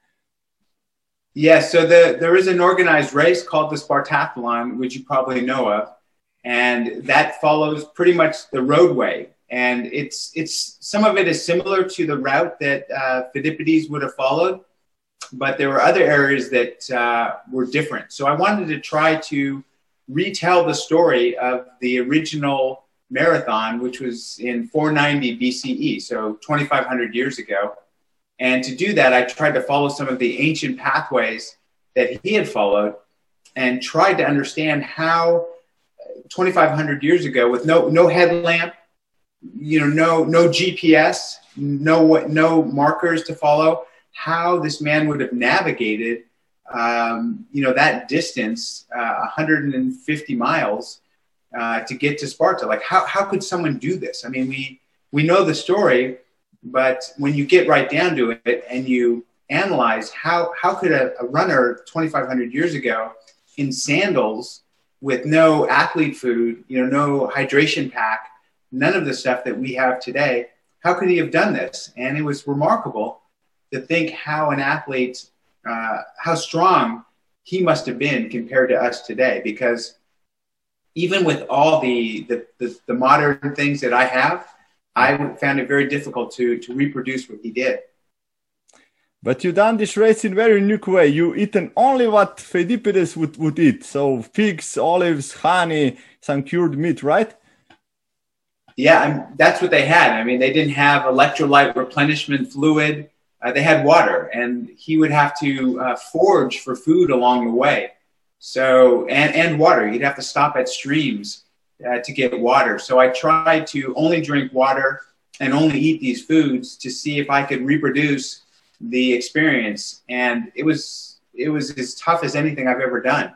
Speaker 1: Yes. Yeah, so the, there is an organized race called the Spartathlon, which you probably know of, and that follows pretty much the roadway and it's it's some of it is similar to the route that uh, would have followed, but there were other areas that uh, were different. So I wanted to try to retell the story of the original marathon, which was in 490 BCE, so 2,500 years ago. And to do that, I tried to follow some of the ancient pathways that he had followed and tried to understand how 2,500 years ago, with no, no headlamp, you know, no no GPS, no no markers to follow. How this man would have navigated, um, you know, that distance, uh, 150 miles, uh, to get to Sparta. Like, how how could someone do this? I mean, we we know the story, but when you get right down to it and you analyze how how could a, a runner 2,500 years ago in sandals with no athlete food, you know, no hydration pack none of the stuff that we have today. How could he have done this? And it was remarkable to think how an athlete, uh, how strong he must have been compared to us today. Because even with all the, the, the, the modern things that I have, I found it very difficult to, to reproduce what he did.
Speaker 2: But you done this race in very unique way. You eaten only what Pheidippides would, would eat. So figs, olives, honey, some cured meat, right?
Speaker 1: Yeah, I'm, that's what they had. I mean, they didn't have electrolyte replenishment fluid. Uh, they had water, and he would have to uh, forage for food along the way. So, and, and water. He'd have to stop at streams uh, to get water. So I tried to only drink water and only eat these foods to see if I could reproduce the experience. And it was it was as tough as anything I've ever done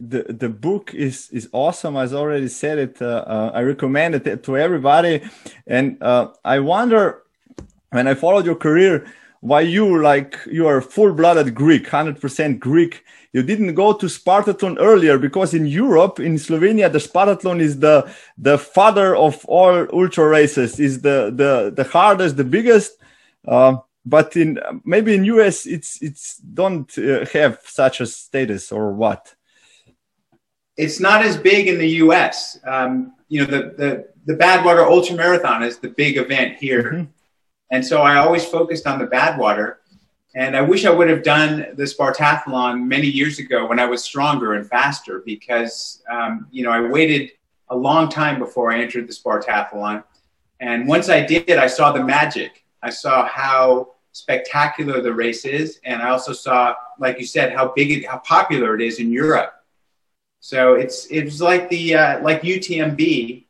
Speaker 2: the the book is is awesome. As already said it, uh, uh, I recommend it to everybody, and uh, I wonder when I followed your career why you like you are full blooded Greek, hundred percent Greek. You didn't go to Spartathlon earlier because in Europe, in Slovenia, the Spartathlon is the the father of all ultra races. is the the the hardest, the biggest. Uh, but in maybe in US, it's it's don't uh, have such a status or what
Speaker 1: it's not as big in the U.S. Um, you know, the the the Badwater Ultra Marathon is the big event here, mm-hmm. and so I always focused on the Badwater. And I wish I would have done the Spartathlon many years ago when I was stronger and faster, because um, you know I waited a long time before I entered the Spartathlon. And once I did, I saw the magic. I saw how spectacular the race is, and I also saw, like you said, how big it, how popular it is in Europe So it's it's like the uh, like UTMB.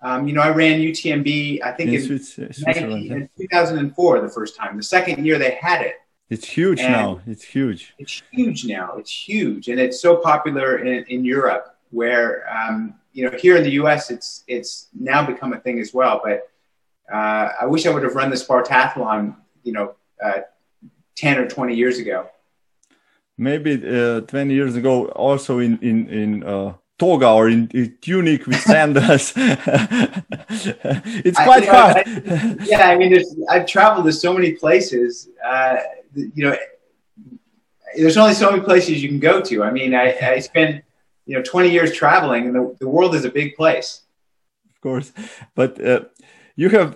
Speaker 1: Um, you know, I ran UTMB. I think
Speaker 2: In
Speaker 1: in,
Speaker 2: Swiss-
Speaker 1: 19 in 2004 the first time. The second year they had it.
Speaker 2: It's huge
Speaker 1: And-
Speaker 2: now. It's huge.
Speaker 1: It's huge now. It's huge, and it's so popular in, in Europe. Where um, you know, here in the U.S., it's it's now become a thing as well. But uh, I wish I would have run the Spartathlon. You know, uh, 10 or 20 years ago.
Speaker 2: Maybe uh, 20 years ago, also in in in uh, toga or in, in tunic with sandals. it's
Speaker 1: I-
Speaker 2: quite
Speaker 1: know,
Speaker 2: hard.
Speaker 1: I- yeah, I mean, there's, I've traveled to so many places. Uh, you know, there's only so many places you can go to. I mean, I, I spent you know 20 years traveling, and the, the world is a big place.
Speaker 2: of course but uh, you have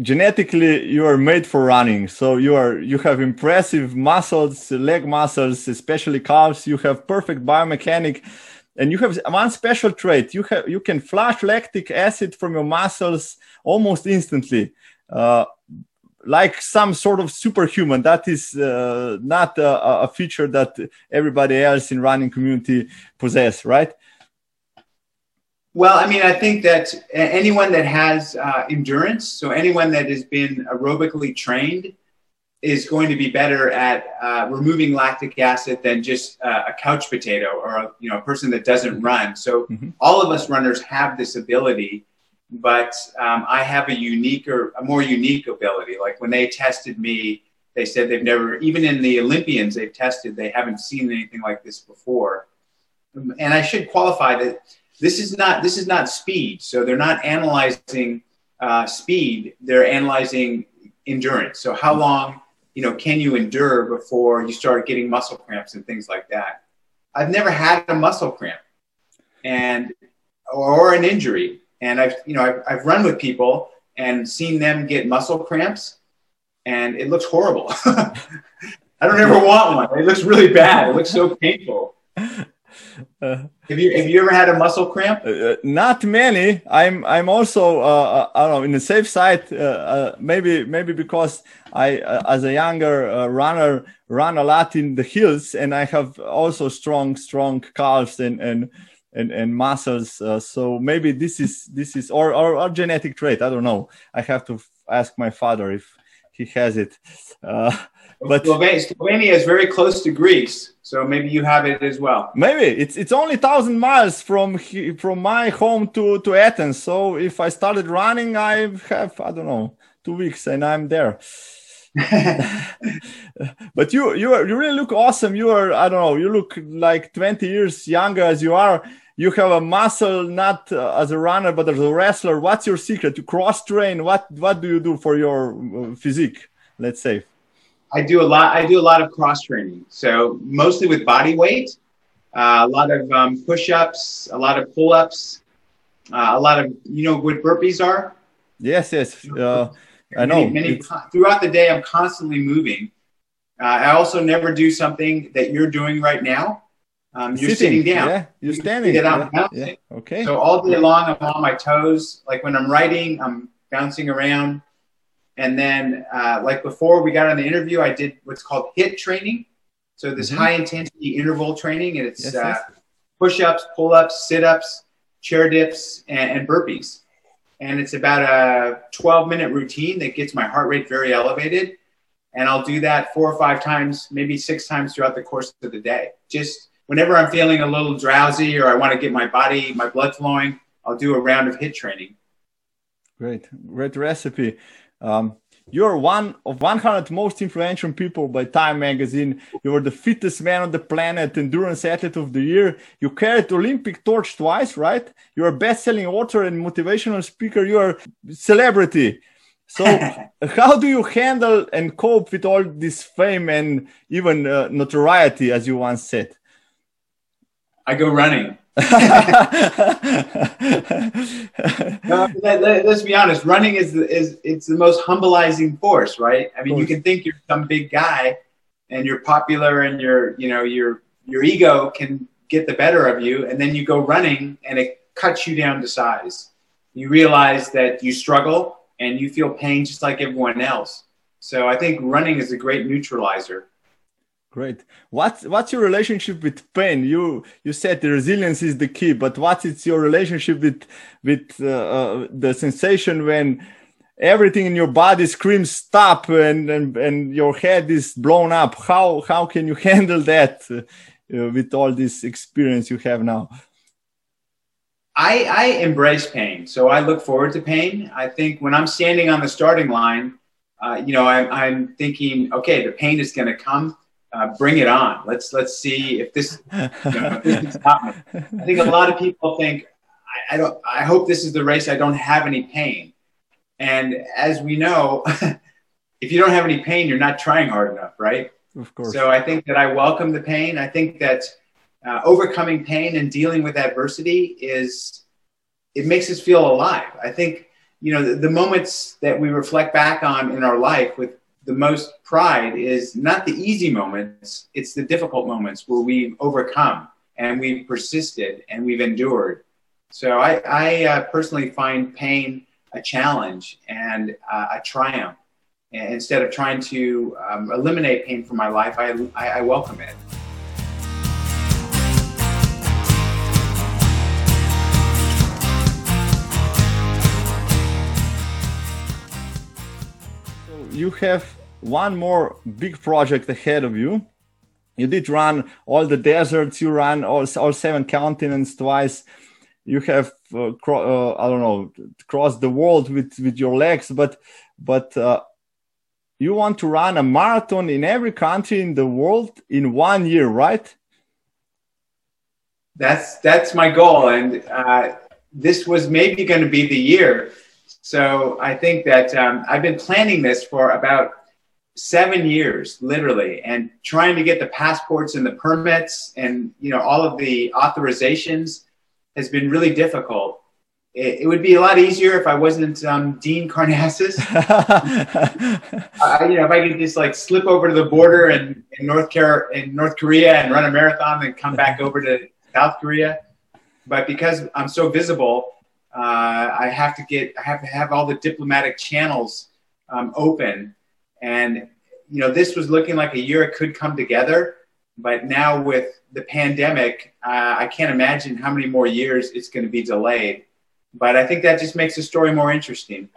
Speaker 2: genetically you are made for running so you are you have impressive muscles leg muscles especially calves. You have perfect biomechanic and you have one special trait. You have you can flush lactic acid from your muscles almost instantly uh, like some sort of superhuman. That is uh, not a, a feature that everybody else in running community possess right
Speaker 1: Well, I mean, I think that anyone that has uh, endurance, so anyone that has been aerobically trained, is going to be better at uh, removing lactic acid than just uh, a couch potato or a, you know a person that doesn't run. So
Speaker 2: Mhm.
Speaker 1: all of us runners have this ability, but um, I have a unique or a more unique ability. Like when they tested me, they said they've never, even in the Olympians they've tested, they haven't seen anything like this before. And I should qualify that this is not this is not speed. So they're not analyzing uh, speed; they're analyzing endurance. So how long you know can you endure before you start getting muscle cramps and things like that? I've never had a muscle cramp, and or an injury, and I've you know I've, I've run with people and seen them get muscle cramps, and it looks horrible. I don't ever want one. It looks really bad. It looks so painful.
Speaker 2: Uh,
Speaker 1: Have you have you ever had a muscle cramp?
Speaker 2: Uh, not many. I'm I'm also uh, I don't know in the safe side. Uh, uh, maybe maybe because I uh, as a younger uh, runner run a lot in the hills and I have also strong strong calves and and and, and muscles. Uh, so maybe this is this is or, or or genetic trait. I don't know. I have to f- ask my father if he has it. Uh, but
Speaker 1: Slovenia is very close to Greece, so maybe you have it as well.
Speaker 2: Maybe it's it's only thousand miles from he, from my home to to Athens. So if I started running, I have I don't know two weeks and I'm there. but you you are, you really look awesome. You are I don't know. You look like twenty years younger as you are. You have a muscle not uh, as a runner but as a wrestler. What's your secret? You cross train. What what do you do for your uh, physique? Let's say.
Speaker 1: I do a lot. I do a lot of cross training, so mostly with body weight, uh, a lot of um, push-ups, a lot of pull-ups, uh, a lot of you know what burpees are.
Speaker 2: Yes, yes. Uh, I know.
Speaker 1: Many, many throughout the day, I'm constantly moving. Uh, I also never do something that you're doing right now. Um, you're sitting, down.
Speaker 2: Yeah, you're standing.
Speaker 1: down,
Speaker 2: Yeah, yeah. Okay.
Speaker 1: So all day long, I'm on my toes. Like when I'm writing, I'm bouncing around. And then, uh, like before we got on the interview, I did what's called HIIT training. So this
Speaker 2: Mhm.
Speaker 1: high intensity interval training, and it's
Speaker 2: Yes,
Speaker 1: uh,
Speaker 2: yes.
Speaker 1: push ups, pull ups, sit ups, chair dips, and, and burpees. And it's about a 12 minute routine that gets my heart rate very elevated. And I'll do that four or five times, maybe six times throughout the course of the day. Just whenever I'm feeling a little drowsy or I want to get my body, my blood flowing, I'll do a round of HIIT training.
Speaker 2: Great, great recipe. Um, you're one of 100 most influential people by Time Magazine. You are the fittest man on the planet, endurance athlete of the year. You carried Olympic torch twice, right? You're a best-selling author and motivational speaker. You are a celebrity. So, how do you handle and cope with all this fame and even uh, notoriety, as you once said?
Speaker 1: I go running. No, let, let, us be honest. Running is the, is it's the most humbleizing force, right? I mean, you can think you're some big guy, and you're popular, and your you know your your ego can get the better of you, and then you go running, and it cuts you down to size. You realize that you struggle, and you feel pain just like everyone else. So I think running is a great neutralizer.
Speaker 2: Great. What's what's your relationship with pain? You you said the resilience is the key, but what is your relationship with with uh, uh, the sensation when everything in your body screams stop and, and and your head is blown up? How how can you handle that uh, with all this experience you have now?
Speaker 1: I, I embrace pain, so I look forward to pain. I think when I'm standing on the starting line, uh, you know, I'm, I'm thinking, okay, the pain is going to come uh, bring it on. Let's let's see if this. You know, if this I think a lot of people think I, I, don't. I hope this is the race. I don't have any pain, and as we know, if you don't have any pain, you're not trying hard enough, right?
Speaker 2: Of course.
Speaker 1: So I think that I welcome the pain. I think that uh, overcoming pain and dealing with adversity is it makes us feel alive. I think you know the, the moments that we reflect back on in our life with the most pride is not the easy moments, it's the difficult moments where we've overcome and we've persisted and we've endured. So I, I uh, personally find pain a challenge and uh, a triumph. And instead of trying to um, eliminate pain from my life, I, I, I welcome it.
Speaker 2: You have one more big project ahead of you. You did run all the deserts, you ran all, all seven continents twice. You have, uh, uh, I don't know, crossed the world with, with your legs, but, but, uh, you want to run a marathon in every country in the world in one year, right?
Speaker 1: That's, that's my goal. And, uh, this was maybe going to be the year so I think that um, I've been planning this for about seven years, literally, and trying to get the passports and the permits and you know all of the authorizations has been really difficult. It, it would be a lot easier if I wasn't um, Dean Karnazes. uh, you know, if I could just like slip over to the border in, in North Car- in North Korea and run a marathon and come back over to South Korea. But because I'm so visible, I have to get, I have to have all the diplomatic channels um, open. And, you know, this was looking like a year it could come together. But now with the pandemic, uh, I can't imagine how many more years it's going to be delayed. But I think that just makes the story more interesting.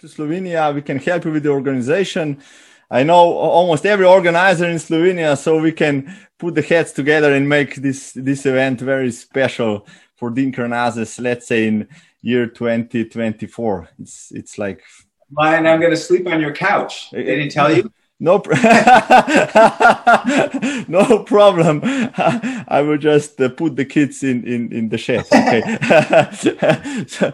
Speaker 2: To Slovenia, we can help you with the organization. I know almost every organizer in Slovenia, so we can put the heads together and make this this event very special for Dean Karnazes, let's say in year 2024. It's it's like.
Speaker 1: And I'm going to sleep on your couch. They didn't tell you.
Speaker 2: No, no problem. I will just uh, put the kids in, in, in the shed. Okay. so,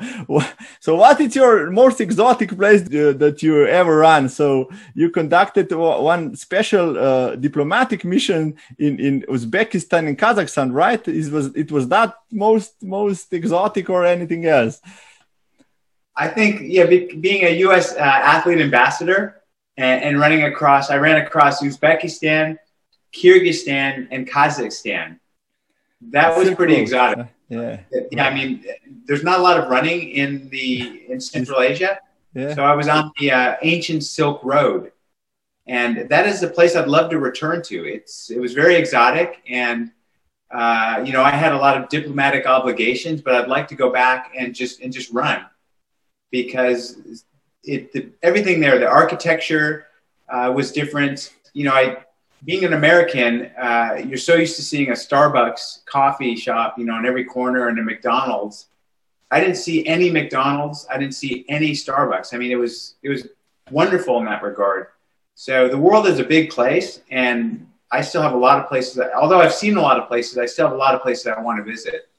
Speaker 2: so, what is your most exotic place uh, that you ever ran? So, you conducted one special uh, diplomatic mission in, in Uzbekistan and Kazakhstan, right? It was it was that most most exotic or anything else?
Speaker 1: I think yeah, be, being a U.S. Uh, athlete ambassador and, and running across, I ran across Uzbekistan, Kyrgyzstan, and Kazakhstan. That was pretty exotic. Uh,
Speaker 2: yeah.
Speaker 1: Yeah. I mean, there's not a lot of running in the in Central Asia. Yeah. So I was on the uh, ancient Silk Road, and that is a place I'd love to return to. It's it was very exotic, and uh, you know I had a lot of diplomatic obligations, but I'd like to go back and just and just run because it the, everything there, the architecture uh, was different. You know, I being an American, uh, you're so used to seeing a Starbucks coffee shop, you know, on every corner and a McDonald's. I didn't see any McDonald's. I didn't see any Starbucks. I mean, it was it was wonderful in that regard. So the world is a big place, and I still have a lot of places. That, although I've seen a lot of places, I still have a lot of places I want to visit.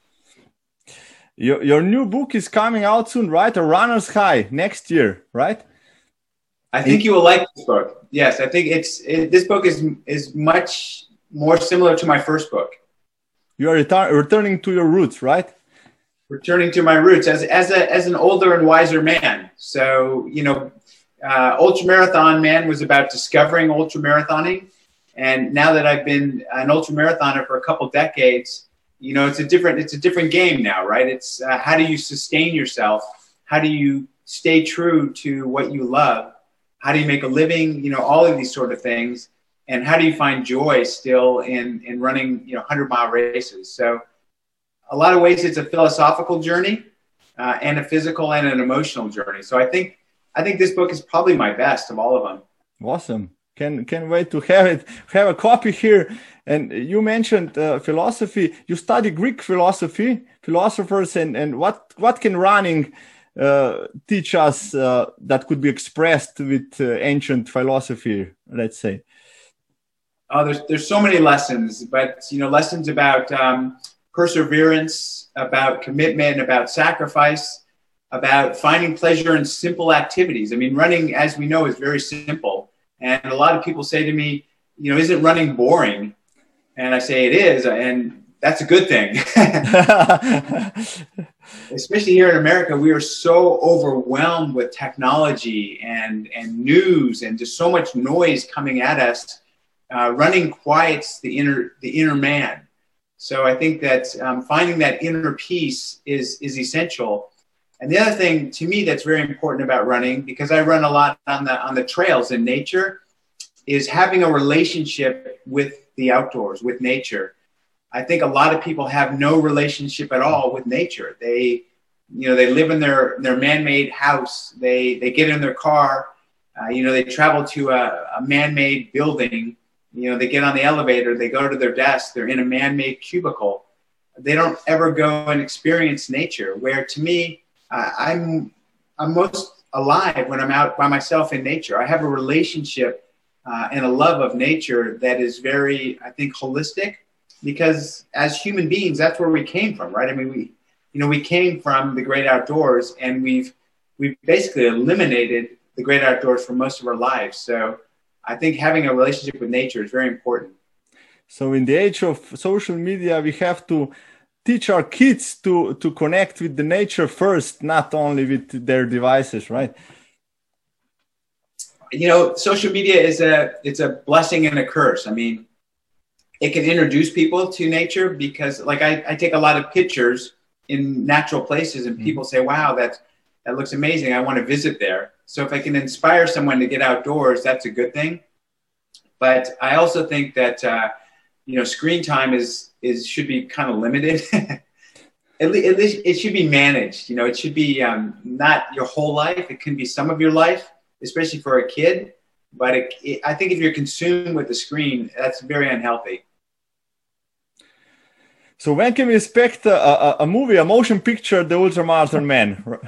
Speaker 2: Your, your new book is coming out soon, right? A Runner's High next year, right?
Speaker 1: I think you will like this book. Yes, I think it's it, this book is is much more similar to my first book.
Speaker 2: You are retar- returning to your roots, right?
Speaker 1: Returning to my roots as as a as an older and wiser man. So you know, uh, ultra marathon man was about discovering ultra marathoning, and now that I've been an ultra marathoner for a couple decades, you know it's a different it's a different game now right? It's uh, how do you sustain yourself? How do you stay true to what you love? How do you make a living? You know all of these sort of things. And how do you find joy still in in running you know 100 mile races? So a lot of ways it's a philosophical journey uh, and a physical and an emotional journey. So i think i think this book is probably my best of all of them.
Speaker 2: Awesome can can wait to have it. Have a copy here. And you mentioned uh, philosophy. You study greek philosophy philosophers and and what what can running uh, teach us uh, that could be expressed with uh, ancient philosophy let's say?
Speaker 1: Oh, there's there's so many lessons, but you know, lessons about um, perseverance, about commitment, about sacrifice, about finding pleasure in simple activities. I mean, running, as we know, is very simple, and a lot of people say to me, you know, isn't running boring? And I say it is, and that's a good thing. Especially here in America, we are so overwhelmed with technology and and news and just so much noise coming at us uh, running quiets the inner the inner man. So I think that um, finding that inner peace is is essential. And the other thing to me that's very important about running, because I run a lot on the on the trails in nature, is having a relationship with the outdoors, with nature. I think a lot of people have no relationship at all with nature. They, you know, they live in their their man-made house. They they get in their car. Uh, you know, they travel to a, a man-made building you know, they get on the elevator, they go to their desk, they're in a man made cubicle. They don't ever go and experience nature. Where to me, uh, I'm, I'm most alive when I'm out by myself in nature. I have a relationship uh, and a love of nature that is very, I think, holistic because as human beings, that's where we came from, right? I mean, we, you know, we came from the great outdoors and we've, we've basically eliminated the great outdoors for most of our lives. So, I think having a relationship with nature is very important.
Speaker 2: So in the age of social media, we have to teach our kids to to connect with the nature first, not only with their devices, right?
Speaker 1: You know, social media is a it's a blessing and a curse. I mean, it can introduce people to nature because, like, I, I take a lot of pictures in natural places, and mm-hmm. people say, "Wow, that's that looks amazing. I want to visit there." So if I can inspire someone to get outdoors, that's a good thing. But I also think that uh, you know screen time is is should be kind of limited. at, least, at, least, it should be managed. You know, it should be um, not your whole life. It can be some of your life, especially for a kid. But it, it, I think if you're consumed with the screen, that's very unhealthy.
Speaker 2: So when can we expect a, a, a movie, a motion picture, The Ultramarathon Man?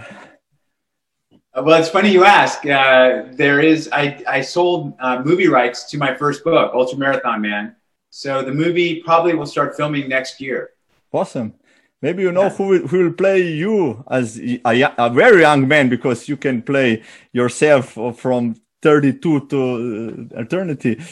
Speaker 1: Well, it's funny you ask. Uh, there is, I, I sold uh, movie rights to my first book, Ultra Marathon Man. So the movie probably will start filming next year.
Speaker 2: Awesome. Maybe you know yeah. who, will, who will play you as a, a, very young man because you can play yourself from 32 to uh, eternity.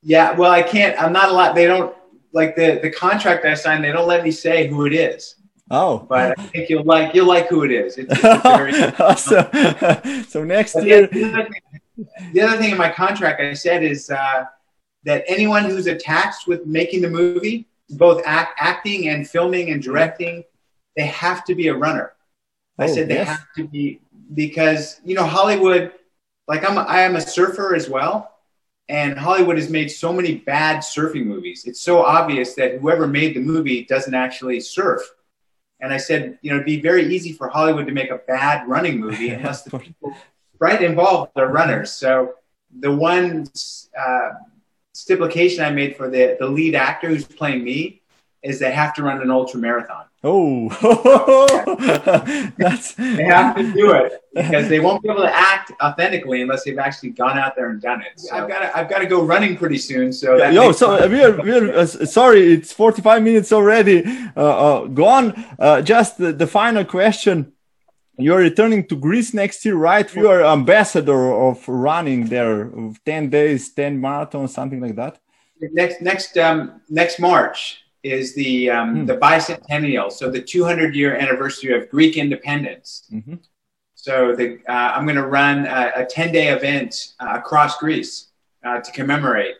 Speaker 1: Yeah, well, I can't. I'm not a lot. They don't like the the contract I signed. They don't let me say who it is.
Speaker 2: Oh,
Speaker 1: but I think you'll like you'll like who it is. It's, it's very,
Speaker 2: awesome. so next year.
Speaker 1: The other, thing, the other, thing, in my contract I said is uh, that anyone who's attached with making the movie, both act, acting and filming and directing, they have to be a runner. I oh, said they yes. have to be because you know Hollywood. Like I'm, a, I am a surfer as well, and Hollywood has made so many bad surfing movies. It's so obvious that whoever made the movie doesn't actually surf and I said, you know, it'd be very easy for Hollywood to make a bad running movie unless the people right involved are runners. So the one uh, stipulation I made for the, the lead actor who's playing me is they have to run an ultra marathon.
Speaker 2: Oh, that's
Speaker 1: they have to do it because they won't be able to act authentically unless they've actually gone out there and done it. So I've got to, I've got to go running pretty soon. So
Speaker 2: that yo, so we are, we are uh, sorry, it's 45 minutes already. Uh, uh, go on. Uh, just the, the, final question. You're returning to Greece next year, right? You are ambassador of running there, 10 days, 10 marathons, something like that.
Speaker 1: Next next um, next March is the um, mm. the bicentennial, so the 200 year anniversary of Greek independence. Mm-hmm. So the, uh, I'm going to run a, a 10 day event uh, across Greece uh, to commemorate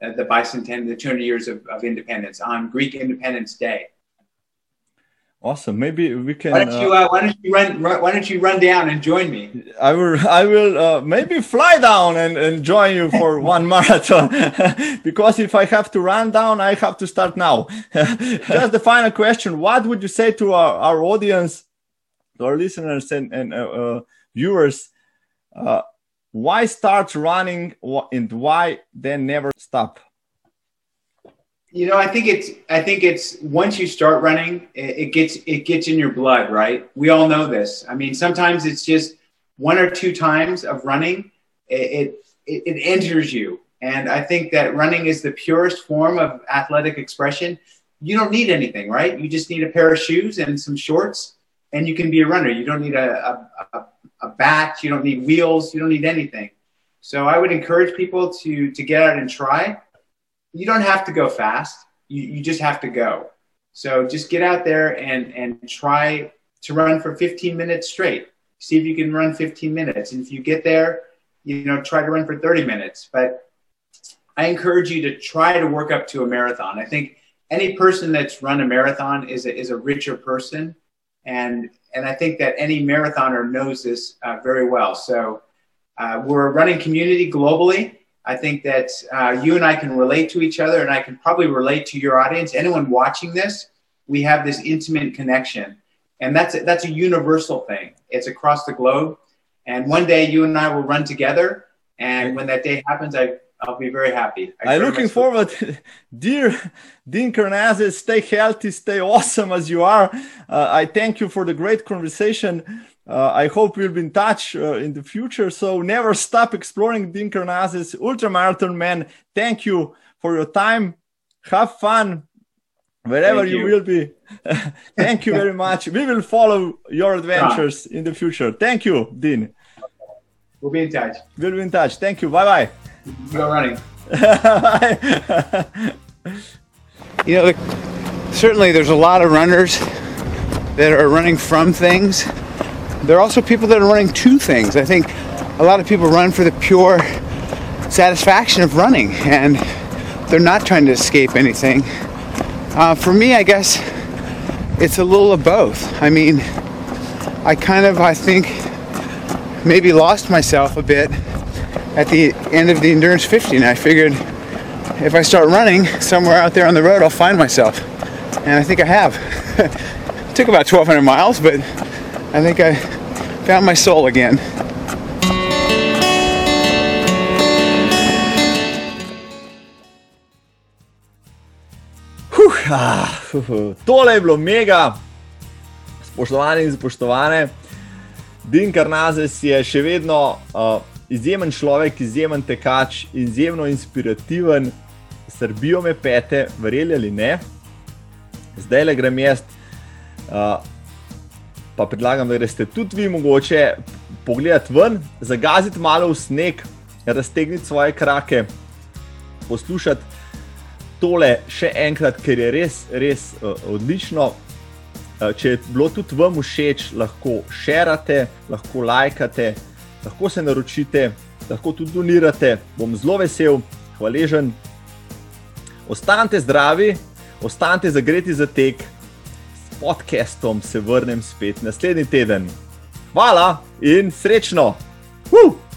Speaker 1: uh, the bicentennial, the 200 years of, of, independence on Greek Independence Day.
Speaker 2: Awesome. Maybe we can.
Speaker 1: Why don't you
Speaker 2: uh,
Speaker 1: uh, Why don't you run, run Why don't you run down and join me?
Speaker 2: I will. I will uh, maybe fly down and, and join you for one marathon. because if I have to run down, I have to start now. Just the final question: What would you say to our, our audience, to our listeners and, and uh, uh, viewers? Uh, why start running and why then never stop?
Speaker 1: You know, I think it's I think it's once you start running, it, gets it gets in your blood, right? We all know this. I mean, sometimes it's just one or two times of running, it it, it enters you. And I think that running is the purest form of athletic expression. You don't need anything, right? You just need a pair of shoes and some shorts, and you can be a runner. You don't need a, a, a bat. You don't need wheels. You don't need anything. So I would encourage people to to get out and try you don't have to go fast. You, you just have to go. So just get out there and, and try to run for 15 minutes straight. See if you can run 15 minutes. And if you get there, you know, try to run for 30 minutes. But I encourage you to try to work up to a marathon. I think any person that's run a marathon is a, is a richer person. And, and I think that any marathoner knows this uh, very well. So uh, we're a running community globally. I think that uh, you and I can relate to each other, and I can probably relate to your audience. Anyone watching this, we have this intimate connection, and that's a, that's a universal thing. It's across the globe, and one day you and I will run together. And when that day happens, I I'll be very happy. I
Speaker 2: I'm looking forward. Dear Dean Karnazes, stay healthy, stay awesome as you are. Uh, I thank you for the great conversation. Uh, I hope we'll be in touch uh, in the future. So never stop exploring Dean Karnazes, ultramarathon man. Thank you for your time. Have fun wherever you.
Speaker 1: you.
Speaker 2: will be. thank you very much. We will follow your adventures in the future. Thank you, Dean.
Speaker 1: We'll be in touch.
Speaker 2: We'll be in touch. Thank you. Bye bye.
Speaker 1: Go running.
Speaker 2: bye.
Speaker 3: You know, certainly there's a lot of runners that are running from things. There are also people that are running to things. I think a lot of people run for the pure satisfaction of running and they're not trying to escape anything. Uh, for me, I guess it's a little of both. I mean, I kind of, I think, maybe lost myself a bit at the end of the Endurance 50 and I figured if I start running somewhere out there on the road, I'll find myself. And I think I have. took about 1,200 miles, but I think I found my soul again.
Speaker 2: Huh, ah, huh, tole je bilo mega, spoštovani in spoštovane. Din Karnazes je še vedno uh, izjemen človek, izjemen tekač, izjemno inspirativen, srbijo me pete, verjeli ali ne. Zdaj le grem jaz, uh, pa predlagam, da greste tudi vi mogoče pogledati ven, zagaziti malo v sneg, raztegniti svoje krake, poslušati tole še enkrat, ker je res, res uh, odlično. Uh, če je bilo tudi vam všeč, lahko širite, lahko lajkate, lahko se naročite, lahko tudi donirate. Bom zelo vesel, hvaležen. Ostanite zdravi, ostanite zagreti za tek, podcastom se vrnem spet naslednji teden. Hvala in srečno! Uh!